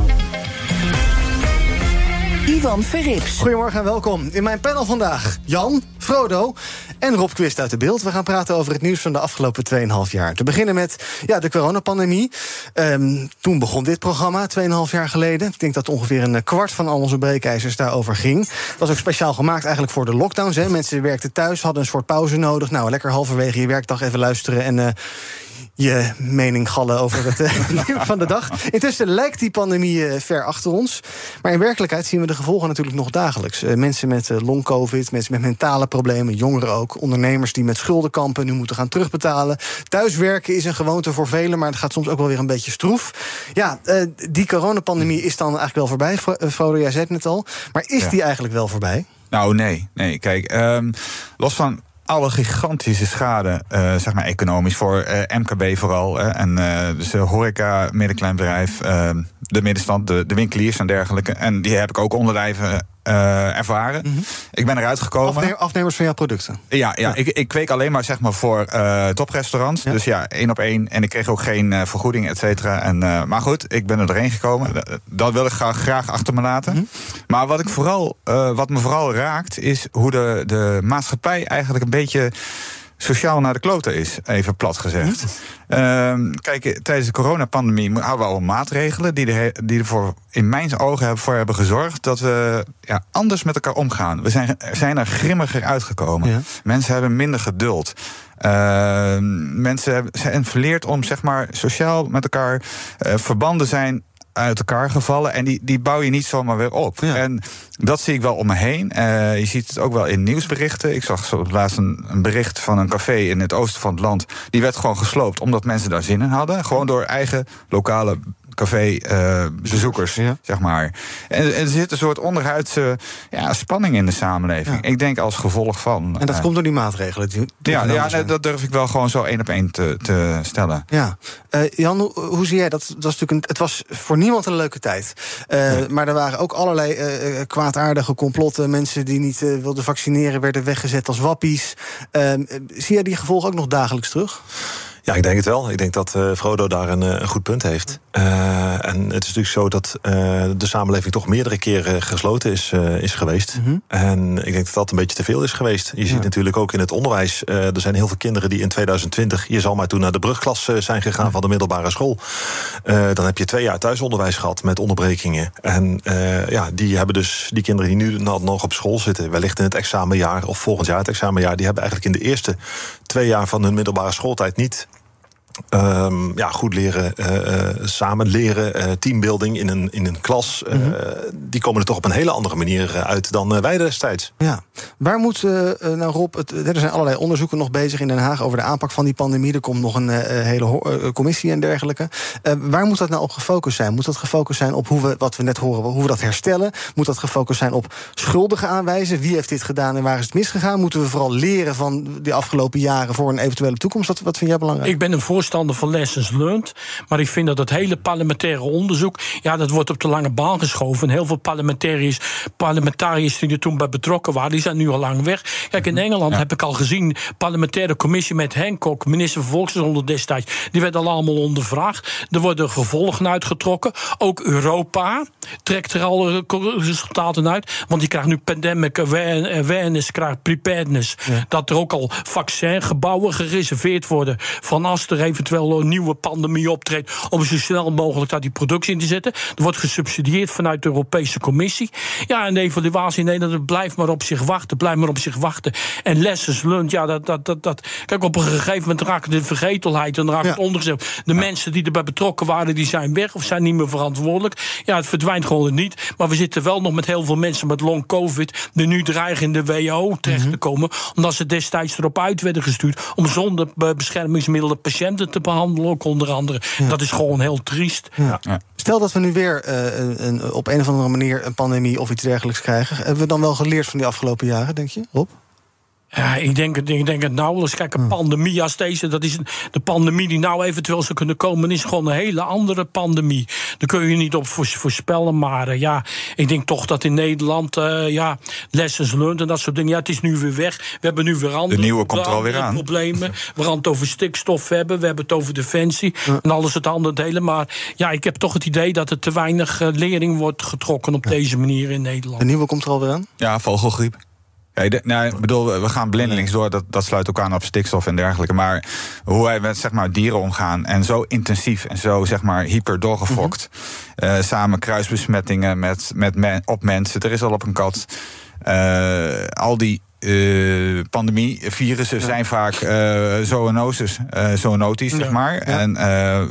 Ivan Verrips. Goedemorgen en welkom. In mijn panel vandaag Jan, Frodo en Rob Quist uit de beeld. We gaan praten over het nieuws van de afgelopen 2,5 jaar. Te beginnen met ja, de coronapandemie. Ehm, toen begon dit programma, 2,5 jaar geleden. Ik denk dat ongeveer een kwart van al onze breekijzers daarover ging. Het was ook speciaal gemaakt eigenlijk voor de lockdowns. Hè. Mensen werkten thuis, hadden een soort pauze nodig. Nou, lekker halverwege je werkdag even luisteren en... eh, je mening gallen over het uh, nieuws van de dag. Intussen lijkt die pandemie uh, ver achter ons. Maar in werkelijkheid zien we de gevolgen natuurlijk nog dagelijks. Uh, mensen met long-covid, mensen met mentale problemen, jongeren ook. Ondernemers die met schulden kampen, nu moeten gaan terugbetalen. Thuiswerken is een gewoonte voor velen, maar het gaat soms ook wel weer een beetje stroef. Ja, die coronapandemie is dan eigenlijk wel voorbij. Frodo, jij zei het net al. Maar is ja. die eigenlijk wel voorbij? Nou, nee. nee. Kijk, um, los van alle gigantische schade, uh, zeg maar economisch, voor uh, MKB vooral. Uh, en dus horeca, middenkleinbedrijf, de middenstand, de, de winkeliers en dergelijke. En die heb ik ook onderlijven ervaren. Mm -hmm. Ik ben eruit gekomen. Afne afnemers van jouw producten? Ja, ja, ja. Ik, ik kweek alleen maar zeg maar voor toprestaurants. Ja. Dus ja, één op één. En ik kreeg ook geen vergoeding, et cetera. En, maar goed, ik ben er doorheen gekomen. Dat wil ik graag, graag achter me laten. Mm -hmm. Maar wat, ik vooral, wat me vooral raakt, is hoe de, de maatschappij eigenlijk een beetje sociaal naar de kloten is, even plat gezegd. Uh, kijk, tijdens de coronapandemie houden we al maatregelen die, de, die ervoor in mijn ogen voor hebben gezorgd dat we ja, anders met elkaar omgaan. We zijn, zijn er grimmiger uitgekomen. Ja. Mensen hebben minder geduld. Uh, mensen hebben, zijn verleerd om zeg maar, sociaal met elkaar uh, verbanden zijn uit elkaar gevallen. En die, die bouw je niet zomaar weer op. Ja. En dat zie ik wel om me heen. Uh, je ziet het ook wel in nieuwsberichten. Ik zag zo laatst een, een, bericht van een café in het oosten van het land. Die werd gewoon gesloopt omdat mensen daar zin in hadden. Gewoon door eigen lokale café-bezoekers, uh, ja. zeg maar. En, er zit een soort onderhuidse ja, spanning in de samenleving. Ja. Ik denk als gevolg van... En dat uh, komt door die maatregelen? Die ja, ja nee, dat durf ik wel gewoon zo één op één te, te stellen. Ja. Uh, Jan, hoe, hoe, zie jij dat? dat was natuurlijk een, het was voor niemand een leuke tijd. Nee. Maar er waren ook allerlei kwaadaardige complotten. Mensen die niet wilden vaccineren werden weggezet als wappies. Ehm, zie jij die gevolgen ook nog dagelijks terug? Ja, ik denk het wel. Ik denk dat uh, Frodo daar een, een, goed punt heeft. Uh, en het is natuurlijk zo dat uh, de samenleving toch meerdere keren gesloten is, is geweest. Mm -hmm. En ik denk dat dat een beetje te veel is geweest. Je ja. ziet natuurlijk ook in het onderwijs. er zijn heel veel kinderen die in 2020, je zal maar toen naar de brugklas zijn gegaan ja. van de middelbare school. dan heb je twee jaar thuisonderwijs gehad met onderbrekingen. En ja, die hebben dus, die kinderen die nu nog op school zitten, wellicht in het examenjaar of volgend jaar het examenjaar, die hebben eigenlijk in de eerste twee jaar van hun middelbare schooltijd niet Um, ja, goed leren, uh, samen leren, uh, teambuilding in een, in een klas. Mm -hmm. die komen er toch op een hele andere manier uit dan wij destijds. Ja, waar moet, nou Rob, het, er zijn allerlei onderzoeken nog bezig in Den Haag over de aanpak van die pandemie. Er komt nog een hele commissie en dergelijke. waar moet dat nou op gefocust zijn? Moet dat gefocust zijn op hoe we, wat we net horen, hoe we dat herstellen? Moet dat gefocust zijn op schuldigen aanwijzen? Wie heeft dit gedaan en waar is het misgegaan? Moeten we vooral leren van de afgelopen jaren voor een eventuele toekomst? Wat, wat vind jij belangrijk? Ik ben een voorstander van lessons learned. Maar ik vind dat het hele parlementaire onderzoek. ja, dat wordt op de lange baan geschoven. En heel veel parlementariërs, parlementariërs die er toen bij betrokken waren. die zijn nu al lang weg. Kijk, in Engeland ja. heb ik al gezien. parlementaire commissie met Hancock, minister van Volksgezondheid destijds. die werden al allemaal ondervraagd. Er worden gevolgen uitgetrokken. Ook Europa trekt er al resultaten uit. Want die krijgt nu pandemic awareness, krijgt preparedness. Ja. Dat er ook al vaccingebouwen gereserveerd worden. van als er eventueel een nieuwe pandemie optreedt. om zo snel mogelijk daar die productie in te zetten. Er wordt gesubsidieerd vanuit de Europese Commissie. Ja, en de evaluatie in Nederland blijft maar op zich wachten. Blijft maar op zich wachten. En lessons learned, ja, dat. dat, dat, dat. Kijk, op een gegeven moment raakt de vergetelheid. en raakt ja. het ondergezet. De ja. mensen die erbij betrokken waren, die zijn weg of zijn niet meer verantwoordelijk. Ja, het verdwijnt gewoon niet. Maar we zitten wel nog met heel veel mensen met long COVID. die nu dreigen in de WHO terecht mm -hmm. te komen. omdat ze destijds erop uit werden gestuurd. om zonder beschermingsmiddelen patiënten te behandelen, ook onder andere. Ja. Dat is gewoon heel triest. Ja. Ja. Stel dat we nu weer uh, een, op een of andere manier een pandemie of iets dergelijks krijgen. Hebben we dan wel geleerd van die afgelopen jaren, denk je, Rob? Ja, ik denk, ik denk het nauwelijks. Kijk, een pandemie als deze, dat is de pandemie die nou eventueel zou kunnen komen, is gewoon een hele andere pandemie. Daar kun je niet op voorspellen. Maar uh, ja, ik denk toch dat in Nederland, uh, ja, lessons learned en dat soort dingen. Ja, het is nu weer weg. We hebben nu weer andere, de nieuwe komt er alweer aan. problemen. We gaan het over stikstof hebben, we hebben het over defensie ja. en alles het andere delen. Maar ja, ik heb toch het idee dat er te weinig uh, lering wordt getrokken op ja. deze manier in Nederland. De nieuwe komt er alweer aan? Ja, vogelgriep. Ja, nou, ik bedoel, we gaan blindelings door, dat, dat sluit ook aan op stikstof en dergelijke. Maar hoe wij met zeg maar, dieren omgaan en zo intensief en zo zeg maar, hyper doorgefokt. Mm -hmm. uh, samen kruisbesmettingen met, met men, op mensen. Er is al op een kat. Uh, al die uh, pandemie, virussen zijn vaak uh, zoonoses, uh, zoonotisch, zeg maar. En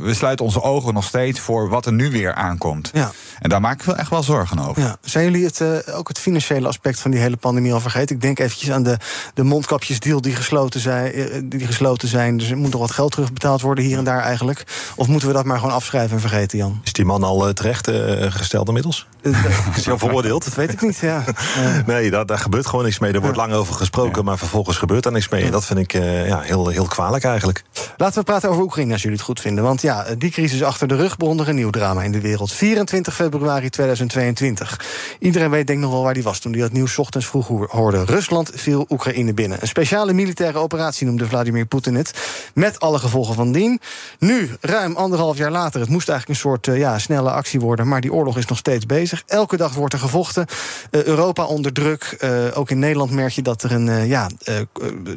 we sluiten onze ogen nog steeds voor wat er nu weer aankomt. Ja. En daar maak ik wel echt wel zorgen over. Ja. Zijn jullie het, ook het financiële aspect van die hele pandemie al vergeten? Ik denk eventjes aan de, de mondkapjesdeal die gesloten, zijn, die gesloten zijn. Dus er moet nog wat geld terugbetaald worden hier en daar eigenlijk. Of moeten we dat maar gewoon afschrijven en vergeten, Jan? Is die man al terecht gesteld inmiddels? is hij al veroordeeld? Dat weet ik niet, ja. nee, daar, daar gebeurt gewoon niks mee. Er wordt lang over gesproken, maar vervolgens gebeurt er niks mee. En dat vind ik uh, ja, heel, heel kwalijk eigenlijk. Laten we praten over Oekraïne als jullie het goed vinden. Want ja, die crisis achter de rug begon er een nieuw drama in de wereld. 24 februari 2022. Iedereen weet denk nog wel waar die was toen hij dat nieuws ochtends vroeg hoorde. Rusland viel Oekraïne binnen. Een speciale militaire operatie noemde Vladimir Poetin het. Met alle gevolgen van dien. Nu, ruim anderhalf jaar later, het moest eigenlijk een soort uh, ja, snelle actie worden. Maar die oorlog is nog steeds bezig. Elke dag wordt er gevochten. Uh, Europa onder druk. Uh, ook in Nederland merk je dat er een, ja,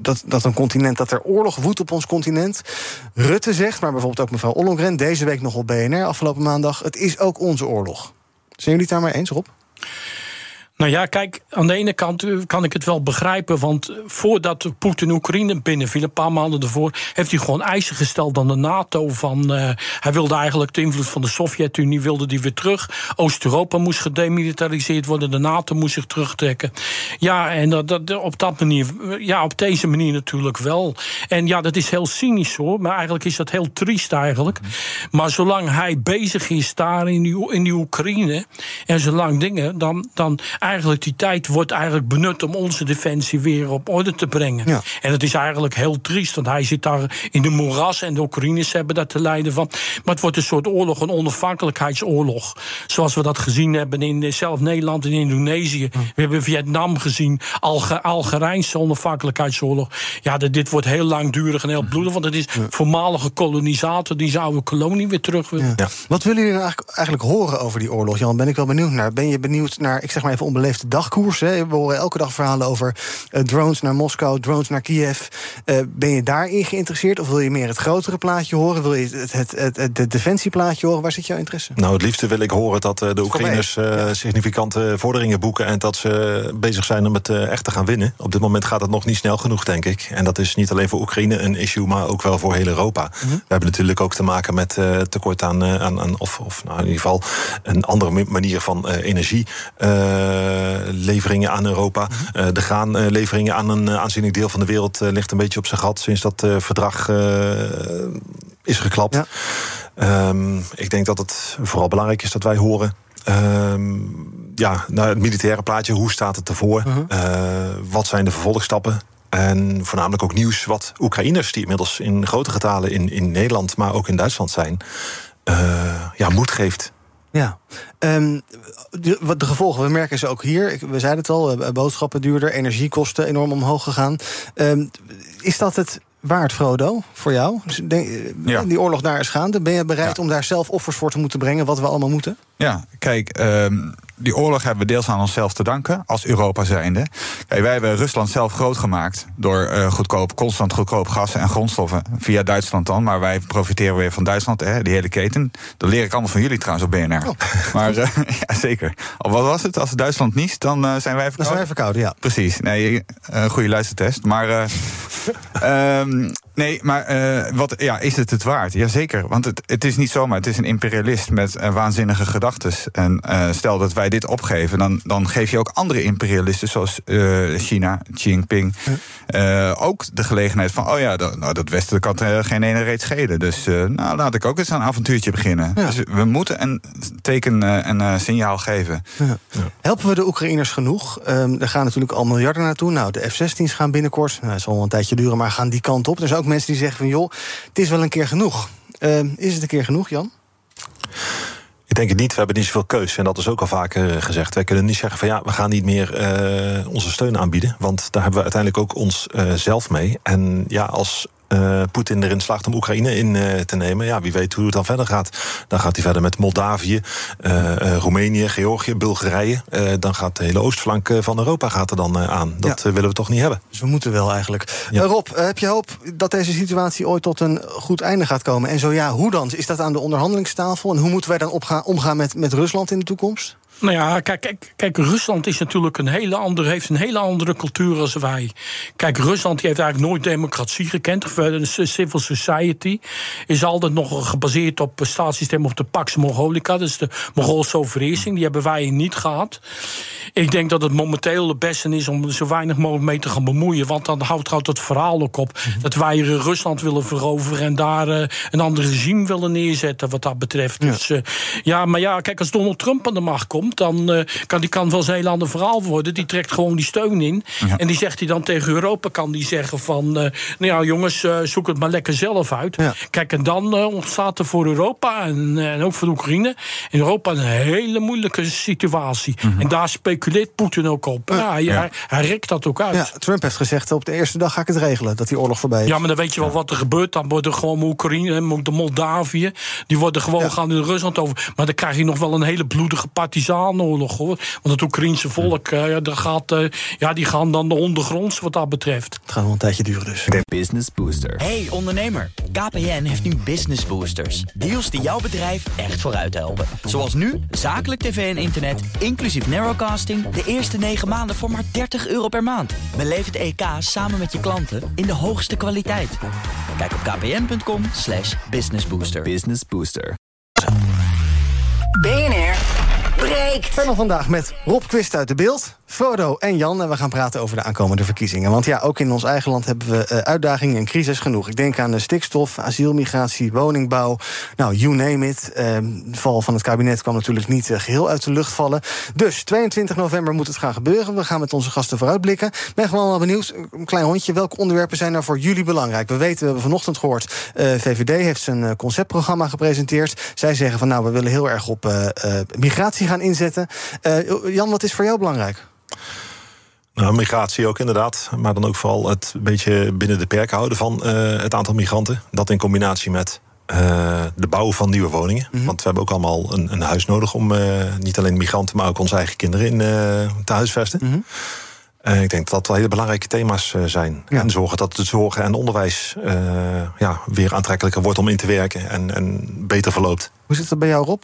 dat, dat een continent, dat er oorlog woedt op ons continent. Rutte zegt, maar bijvoorbeeld ook mevrouw Ollongren, deze week nog op BNR afgelopen maandag. Het is ook onze oorlog. Zijn jullie het daar maar eens, Rob? Nou ja, kijk, aan de ene kant eh, kan ik het wel begrijpen. Want voordat Poetin Oekraïne binnenviel, een paar maanden ervoor, heeft hij gewoon eisen gesteld aan de NATO. Van, uh, hij wilde eigenlijk de invloed van de Sovjet-Unie wilde die weer terug. Oost-Europa moest gedemilitariseerd worden, de NATO moest zich terugtrekken. Ja, en dat, dat, op, dat manier, ja, op deze manier natuurlijk wel. En ja, dat is heel cynisch hoor, maar eigenlijk is dat heel triest eigenlijk. Maar zolang hij bezig is daar in die, in die Oekraïne en zolang dingen, dan. dan eigenlijk die tijd wordt eigenlijk benut om onze defensie weer op orde te brengen. Ja. En het is eigenlijk heel triest, want hij zit daar in de moeras en de Oekraïners hebben dat te lijden van. Maar het wordt een soort oorlog, een onafhankelijkheidsoorlog. Zoals we dat gezien hebben in zelf Nederland en Indonesië. We hebben Vietnam gezien, Alge Algerijnse onafhankelijkheidsoorlog. Ja, dit wordt heel langdurig en heel bloedig, want het is voormalige kolonisator die zou een kolonie weer terug willen. Ja. Wat willen jullie nou eigenlijk, eigenlijk horen over die oorlog? Jan, ben ik wel benieuwd naar. Ben je benieuwd naar, ik zeg maar even onbeleefde dagkoers. Hè. We horen elke dag verhalen over uh, drones naar Moskou, drones naar Kiev. Uh, ben je daarin geïnteresseerd? Of wil je meer het grotere plaatje horen? Wil je het, het, het, het, het defensieplaatje horen? Waar zit jouw interesse? Nou, het liefste wil ik horen dat uh, de Oekraïners ja. significante vorderingen boeken... en dat ze bezig zijn om het echt te gaan winnen. Op dit moment gaat het nog niet snel genoeg, denk ik. En dat is niet alleen voor Oekraïne een issue, maar ook wel voor heel Europa. Mm -hmm. We hebben natuurlijk ook te maken met tekort aan, aan, aan of, of nou, in ieder geval een andere manier van energie leveringen aan Europa. De graanleveringen aan een aanzienlijk deel van de wereld ligt een beetje op zijn gat sinds dat verdrag is geklapt. Ja. Um, ik denk dat het vooral belangrijk is dat wij horen. Um, ja, nou, het militaire plaatje, hoe staat het ervoor? Uh -huh. uh, wat zijn de vervolgstappen? En voornamelijk ook nieuws wat Oekraïners, die inmiddels in grote getalen in, in Nederland, maar ook in Duitsland zijn, ja, moed geeft. Ja, um, de, de, gevolgen, we merken ze ook hier. We zeiden het al, boodschappen duurder, energiekosten enorm omhoog gegaan. Um, is dat het waard, Frodo, voor jou? Denk, ja. Die oorlog daar is gaande. Ben je bereid ja. om daar zelf offers voor te moeten brengen, wat we allemaal moeten? Ja, kijk, um, die oorlog hebben we deels aan onszelf te danken, als Europa zijnde. Kijk, wij hebben Rusland zelf groot gemaakt door uh, goedkoop, constant goedkoop gas en grondstoffen via Duitsland dan. Maar wij profiteren weer van Duitsland, hè, die hele keten. Dat leer ik allemaal van jullie trouwens op BNR. Oh. Maar uh, ja, zeker. Of wat was het? Als Duitsland niest, dan uh, zijn wij verkouden. Dan zijn wij verkouden, ja. Precies. Nee, goede luistertest. Maar. um, Nee, maar uh, wat, ja, is het het waard? Jazeker, want het, het is niet zomaar. Het is een imperialist met uh, waanzinnige gedachten. En uh, stel dat wij dit opgeven, dan, dan geef je ook andere imperialisten... zoals China, Xi Jinping, ook de gelegenheid van... oh ja, dat, nou, dat Westen kan geen ene reet schelen. Dus nou, laat ik ook eens een avontuurtje beginnen. Ja. Dus we moeten een teken en een signaal geven. Ja. Ja. Helpen we de Oekraïners genoeg? Um, er gaan natuurlijk al miljarden naartoe. Nou, de F-16's gaan binnenkort, nou, het zal wel een tijdje duren... maar gaan die kant op. Er zijn mensen die zeggen van joh, het is wel een keer genoeg. Uh, is het een keer genoeg, Jan? Ik denk het niet. We hebben niet zoveel keus. En dat is ook al vaker gezegd. Wij kunnen niet zeggen van ja, we gaan niet meer uh, onze steun aanbieden. Want daar hebben we uiteindelijk ook ons uh, zelf mee. En ja, als uh, Poetin erin slaagt om Oekraïne in uh, te nemen, ja, wie weet hoe het dan verder gaat. Dan gaat hij verder met Moldavië, uh, Roemenië, Georgië, Bulgarije. dan gaat de hele oostflank van Europa gaat er dan aan. Dat ja. willen we toch niet hebben. Dus we moeten wel eigenlijk. Ja. Rob, heb je hoop dat deze situatie ooit tot een goed einde gaat komen? En zo ja, hoe dan? Is dat aan de onderhandelingstafel? En hoe moeten wij dan opgaan, omgaan met, met Rusland in de toekomst? Nou ja, kijk, kijk, kijk, Rusland is natuurlijk een hele andere, heeft een hele andere cultuur als wij. Kijk, Rusland die heeft eigenlijk nooit democratie gekend. Eh, De civil society is altijd nog gebaseerd op het staatssysteem of de Pax Mongolica. Dus de Mongoolse overheersing. Die hebben wij niet gehad. Ik denk dat het momenteel het beste is om er zo weinig mogelijk mee te gaan bemoeien. Want dan houdt, houdt het verhaal ook op dat wij Rusland willen veroveren en daar eh, een ander regime willen neerzetten wat dat betreft. Dus eh, ja, maar ja, kijk, als Donald Trump aan de macht komt, dan eh, kan die kan heel ander verhaal worden. Die trekt gewoon die steun in. En die zegt hij dan tegen Europa, kan die zeggen van, eh, nou ja, jongens, eh, zoek het maar lekker zelf uit. Kijk, en dan ontstaat er voor Europa en, en ook voor de Oekraïne in Europa een hele moeilijke situatie. En daar speculeert Poetin ook op. Ja, hij, Ja. hij, rekt dat ook uit. Ja, Trump heeft gezegd, op de eerste dag ga ik het regelen, dat die oorlog voorbij is. Ja, maar dan weet je wel wat er gebeurt. Dan worden gewoon Oekraïne en de Moldavië... die worden gewoon gaan in Rusland over. Maar dan krijg je nog wel een hele bloedige partisanoorlog, hoor. Want het Oekraïense volk, eh, ja, daar gaat, eh, ja, die gaan dan de ondergronds wat dat betreft. Het gaat wel een tijdje duren dus. Business Booster. Hey ondernemer, KPN heeft nu Business Boosters. Deals die jouw bedrijf echt vooruit helpen. Zoals nu, zakelijk tv en internet, inclusief narrowcasting... de eerste 9 maanden voor maar 30 euro per maand. Beleef het EK samen met je klanten in de hoogste kwaliteit. Kijk op kpn.com slash businessbooster. Business Booster. BNR breekt. Panel vandaag met Rob Quist uit de beeld, Frodo en Jan. En we gaan praten over de aankomende verkiezingen. Want ja, ook in ons eigen land hebben we eh, uitdagingen en crisis genoeg. Ik denk aan de stikstof, asielmigratie, woningbouw. Nou, you name it. Eh, de val van het kabinet kwam natuurlijk niet eh, geheel uit de lucht vallen. Dus 22 november moet het gaan gebeuren. We gaan met onze gasten vooruitblikken. Ik ben gewoon wel benieuwd, een klein hondje. Welke onderwerpen zijn nou voor jullie belangrijk? We weten, we hebben vanochtend gehoord... eh, VVD heeft zijn conceptprogramma gepresenteerd. Zij zeggen van nou, we willen heel erg op migratie gaan inzetten. Jan, wat is voor jou belangrijk? Nou, migratie ook inderdaad. Maar dan ook vooral het beetje binnen de perken houden van eh, het aantal migranten. Dat in combinatie met eh, de bouw van nieuwe woningen. Want we hebben ook allemaal een, een huis nodig om eh, niet alleen migranten, maar ook onze eigen kinderen in te huisvesten. Eh, ik denk dat dat wel hele belangrijke thema's zijn. En zorgen dat het zorg en onderwijs ja, weer aantrekkelijker wordt om in te werken en, en beter verloopt. Hoe zit het bij jou, Rob?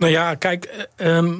Nou ja, kijk, eh, ehm,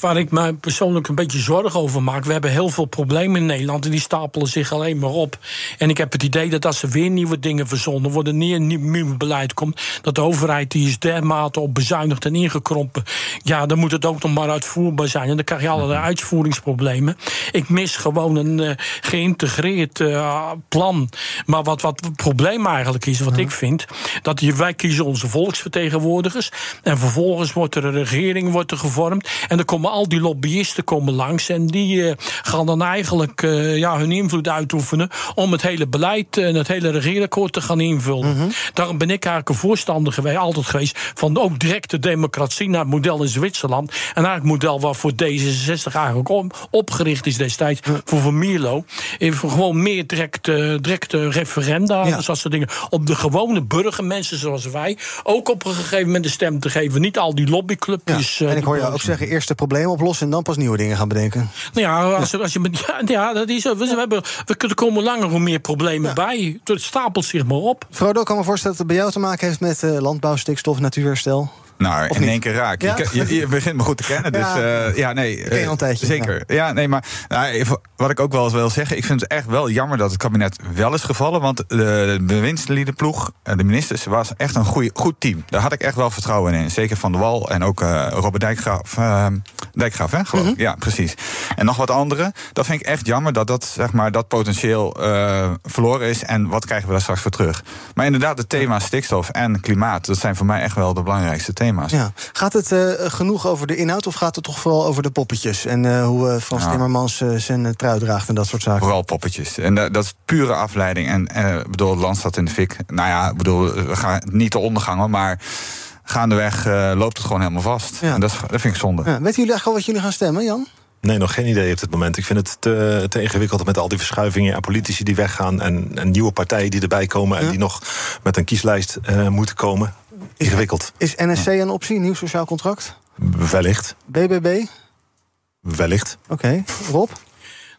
waar ik me persoonlijk een beetje zorgen over maak. We hebben heel veel problemen in Nederland en die stapelen zich alleen maar op. En ik heb het idee dat als er weer nieuwe dingen verzonnen worden, een nieuw, beleid komt, dat de overheid die is dermate op bezuinigd en ingekrompen. Ja, dan moet het ook nog maar uitvoerbaar zijn. En dan krijg je allerlei uitvoeringsproblemen. Ik mis gewoon een eh, geïntegreerd eh, plan. Maar wat, wat het probleem eigenlijk is, wat ik vind, dat je, wij kiezen onze volksvertegenwoordigers. En vervolgens wordt er regering wordt er gevormd. En dan komen al die lobbyisten komen langs. En die eh, gaan dan eigenlijk eh, ja, hun invloed uitoefenen. om het hele beleid en het hele regeerakkoord te gaan invullen. Daarom ben ik eigenlijk een voorstander geweest, altijd geweest. van ook directe democratie naar het model in Zwitserland. En eigenlijk het model waarvoor D66 eigenlijk op- opgericht is destijds. voor Van Mierlo. Even gewoon meer direct, eh, directe referenda. Ja. Dat soort dingen. Op de gewone burgermensen zoals wij. ook op een gegeven moment de stem te geven. Niet al die lobbyclubjes. eh, en ik hoor jou ook zeggen, eerst de problemen oplossen... en dan pas nieuwe dingen gaan bedenken. nou ja, als, als je, ja, ja, dat is, we, we hebben, we kunnen komen langer hoe meer problemen bij. Het stapelt zich maar op. Frodo, ik kan me voorstellen dat het bij jou te maken heeft... met eh, landbouw, stikstof, natuurherstel. Nou, Of in niet? één keer raak. Ja? Je, je, je begint me goed te kennen. Dus Ja. ja, ja nee. eh, een tijdje, Zeker. Ja. nee, maar nou, wat ik ook wel eens wil zeggen. Ik vind het echt wel jammer dat het kabinet wel is gevallen. Want de bewindsliederploeg, eh, de ministers, was echt een goeie, goed team. Daar had ik echt wel vertrouwen in. Zeker Van de Wal en ook eh, Robert Dijkgraaf. eh, Dijkgraaf, hè, geloof ik. Ja, precies. En nog wat andere. Dat vind ik echt jammer dat dat, zeg maar, dat potentieel eh, verloren is. En wat krijgen we daar straks voor terug? Maar inderdaad, de thema's stikstof en klimaat... dat zijn voor mij echt wel de belangrijkste thema's. Ja. Gaat het eh, genoeg over de inhoud of gaat het toch vooral over de poppetjes? En eh, hoe eh, Frans Ja. Timmermans zijn trui draagt en dat soort zaken? Vooral poppetjes. En dat, dat is pure afleiding. En eh, ik bedoel, het land staat in de fik. Nou ja, ik bedoel, we gaan niet te ondergangen, maar gaandeweg eh, loopt het gewoon helemaal vast. En dat, is- dat vind ik zonde. Ja, weten jullie eigenlijk al wat jullie gaan stemmen, Jan? Nee, nog geen idee op dit moment. Ik vind het te, te ingewikkeld met al die verschuivingen en politici die weggaan en, en nieuwe partijen die erbij komen en die nog met een kieslijst eh, moeten komen. Ingewikkeld. Is NSC een optie, nieuw sociaal contract? Wellicht. BBB? Wellicht. Oké. Rob?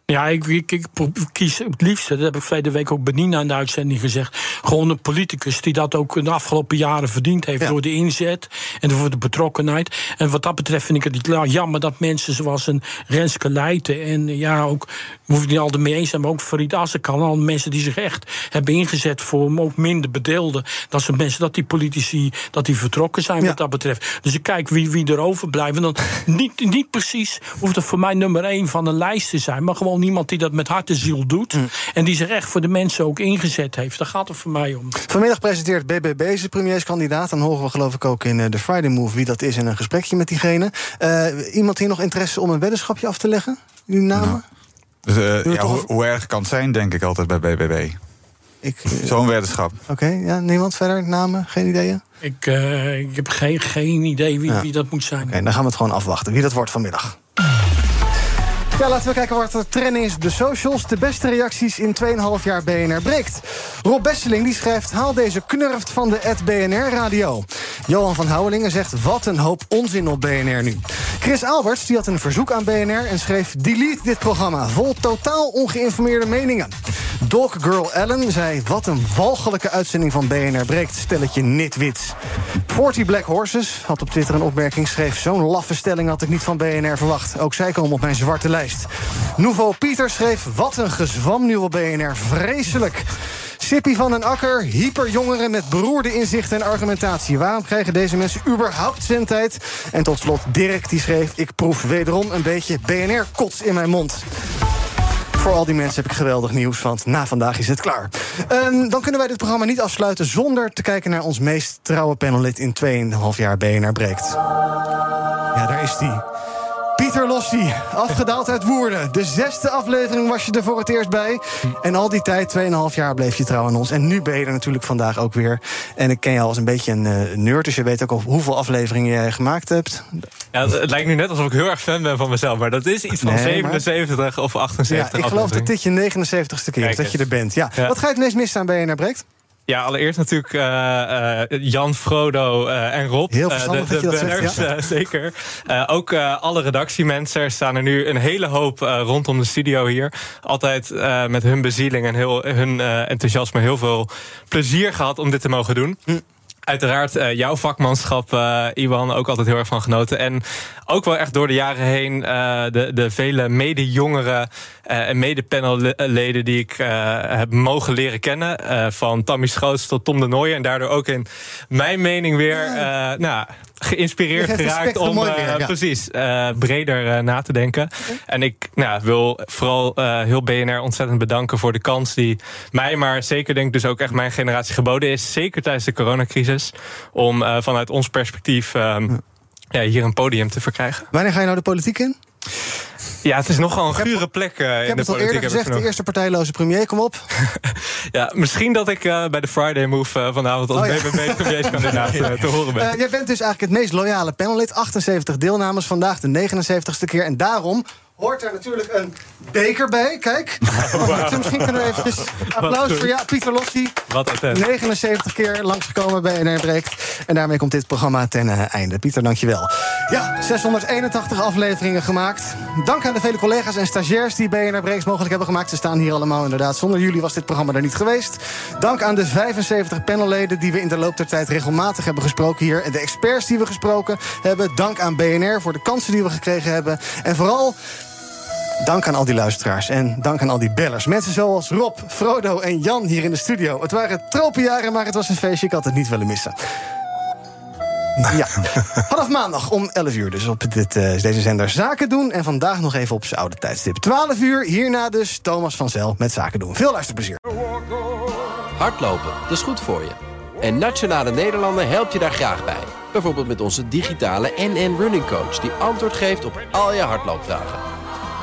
Ja, ik, ik, ik kies het liefste, dat heb ik verleden week ook bij Nina in de uitzending gezegd. Gewoon een politicus die dat ook de afgelopen jaren verdiend heeft. Door de inzet en door de betrokkenheid. En wat dat betreft vind ik het jammer dat mensen zoals een Renske Leijten. en ja, ook, hoef ik niet altijd mee eens zijn, maar ook Farid Assekan. Al mensen die zich echt hebben ingezet voor ook minder bedeelden. Dat zijn mensen, dat die politici, dat die vertrokken zijn wat dat betreft. Dus ik kijk wie, wie er overblijven. Dan niet, niet precies hoeft het voor mij nummer één van een lijst te zijn, maar gewoon iemand die dat met hart en ziel doet. Mm. En die zich echt voor de mensen ook ingezet heeft. Daar gaat het voor mij om. Vanmiddag presenteert BBB zijn premierskandidaat. Dan horen we geloof ik ook in de Friday Move wie dat is in een gesprekje met diegene. Uh, iemand hier nog interesse om een weddenschapje af te leggen? Die namen? Nou, dus, uh, ja, hoe, hoe, erg kan het zijn, denk ik altijd bij BBB. Zo'n weddenschap. Oké, okay, ja, niemand verder? Namen? Geen ideeën? Ik, uh, ik heb geen, geen idee wie, ja. wie dat moet zijn. Oké, okay, dan gaan we het gewoon afwachten. Wie dat wordt vanmiddag. Ja, laten we kijken wat de trend is. De socials, de beste reacties in 2,5 jaar BNR breekt. Rob Besseling die schrijft... haal deze knurft van de BNR-radio. Johan van Houwelingen zegt... wat een hoop onzin op BNR nu. Chris Alberts die had een verzoek aan BNR en schreef... delete dit programma, vol totaal ongeïnformeerde meningen. Dog Girl Ellen zei... wat een walgelijke uitzending van BNR breekt. Stelletje nitwits. 40 Black Horses had op Twitter een opmerking... schreef... zo'n laffe stelling had ik niet van BNR verwacht. Ook zij komen op mijn zwarte lijst. Nouveau Pieter schreef... Wat een gezwam nu BNR. Vreselijk. Sippy van den Akker, hyperjongeren met beroerde inzichten en argumentatie. Waarom krijgen deze mensen überhaupt zendtijd? En tot slot Dirk, die schreef... Ik proef wederom een beetje BNR-kots in mijn mond. Voor al die mensen heb ik geweldig nieuws, want na vandaag is het klaar. Um, dan kunnen wij dit programma niet afsluiten zonder te kijken naar ons meest trouwe panellid in 2,5 jaar BNR breekt. Ja, daar is die. Pieter Lossi, afgedaald uit Woerden. De zesde aflevering was je er voor het eerst bij. En al die tijd, 2,5 jaar, bleef je trouw aan ons. En nu ben je er natuurlijk vandaag ook weer. En ik ken jou als een beetje een uh, nerd, dus je weet ook al hoeveel afleveringen jij gemaakt hebt. Ja, het lijkt nu net alsof ik heel erg fan ben van mezelf. Maar dat is iets van nee, 77 maar... of 78 Ja, ik geloof dat dit je 79ste keer is dat je er bent. Ja. ja. Wat ga je het meest missen aan BNR Breekt? Ja, allereerst natuurlijk uh, uh, Jan, Frodo uh, en Rob. Heel verstandig de, de dat banners, zegt, ja. zeker. ook alle redactiemensen. Er staan er nu een hele hoop rondom de studio hier. Altijd met hun bezieling en heel, hun enthousiasme heel veel plezier gehad om dit te mogen doen. Hm. Uiteraard uh, jouw vakmanschap, uh, Iwan, ook altijd heel erg van genoten. En ook wel echt door de jaren heen uh, de, de vele mede-jongeren en mede-panelleden die ik heb mogen leren kennen. van Tammy Schoots tot Tom de Nooijen. En daardoor ook in mijn mening weer nou, geïnspireerd geraakt om weer, ja. precies breder na te denken. En ik nou, wil vooral heel BNR ontzettend bedanken voor de kans die mij, maar zeker denk ik dus ook echt mijn generatie geboden is. Zeker tijdens de coronacrisis om vanuit ons perspectief um, ja, hier een podium te verkrijgen. Wanneer ga je nou de politiek in? Ja, het is nogal een gure plek uh, ik in heb de het al politiek. eerder gezegd, de eerste partijloze premier, kom op. ja, misschien dat ik uh, bij de Friday Move uh, vanavond als Oh, ja. BBB-premierskandidaat te horen ben. Jij bent dus eigenlijk het meest loyale panellid. 78 deelnames, vandaag de 79ste keer. En daarom hoort er natuurlijk een beker bij. Kijk. Wauw. Misschien kunnen we eventjes applaus voor ja, Pieter Lossi. Wat attent. 79 keer langsgekomen bij NR Breekt. En daarmee komt dit programma ten eh, einde. Pieter, dankjewel. Ja, 681 afleveringen gemaakt. Dank aan de vele collega's en stagiairs die BNR Breekt mogelijk hebben gemaakt. Ze staan hier allemaal inderdaad. Zonder jullie was dit programma er niet geweest. Dank aan de 75 panelleden die we in de loop der tijd regelmatig hebben gesproken hier. En de experts die we gesproken hebben. Dank aan BNR voor de kansen die we gekregen hebben. En vooral Dank aan al die luisteraars en dank aan al die bellers. Mensen zoals Rob, Frodo en Jan hier in de studio. Het waren tropenjaren, maar het was een feestje. Ik had het niet willen missen. Ja, vanaf maandag om 11 uur dus op dit, eh, deze zender Zaken doen. En vandaag nog even op zijn oude tijdstip. 12 uur, hierna dus Thomas van Zel met Zaken doen. Veel luisterplezier. Hardlopen, dat is goed voor je. En Nationale Nederlanden helpt je daar graag bij. Bijvoorbeeld met onze digitale NN Running Coach... die antwoord geeft op al je hardloopvragen.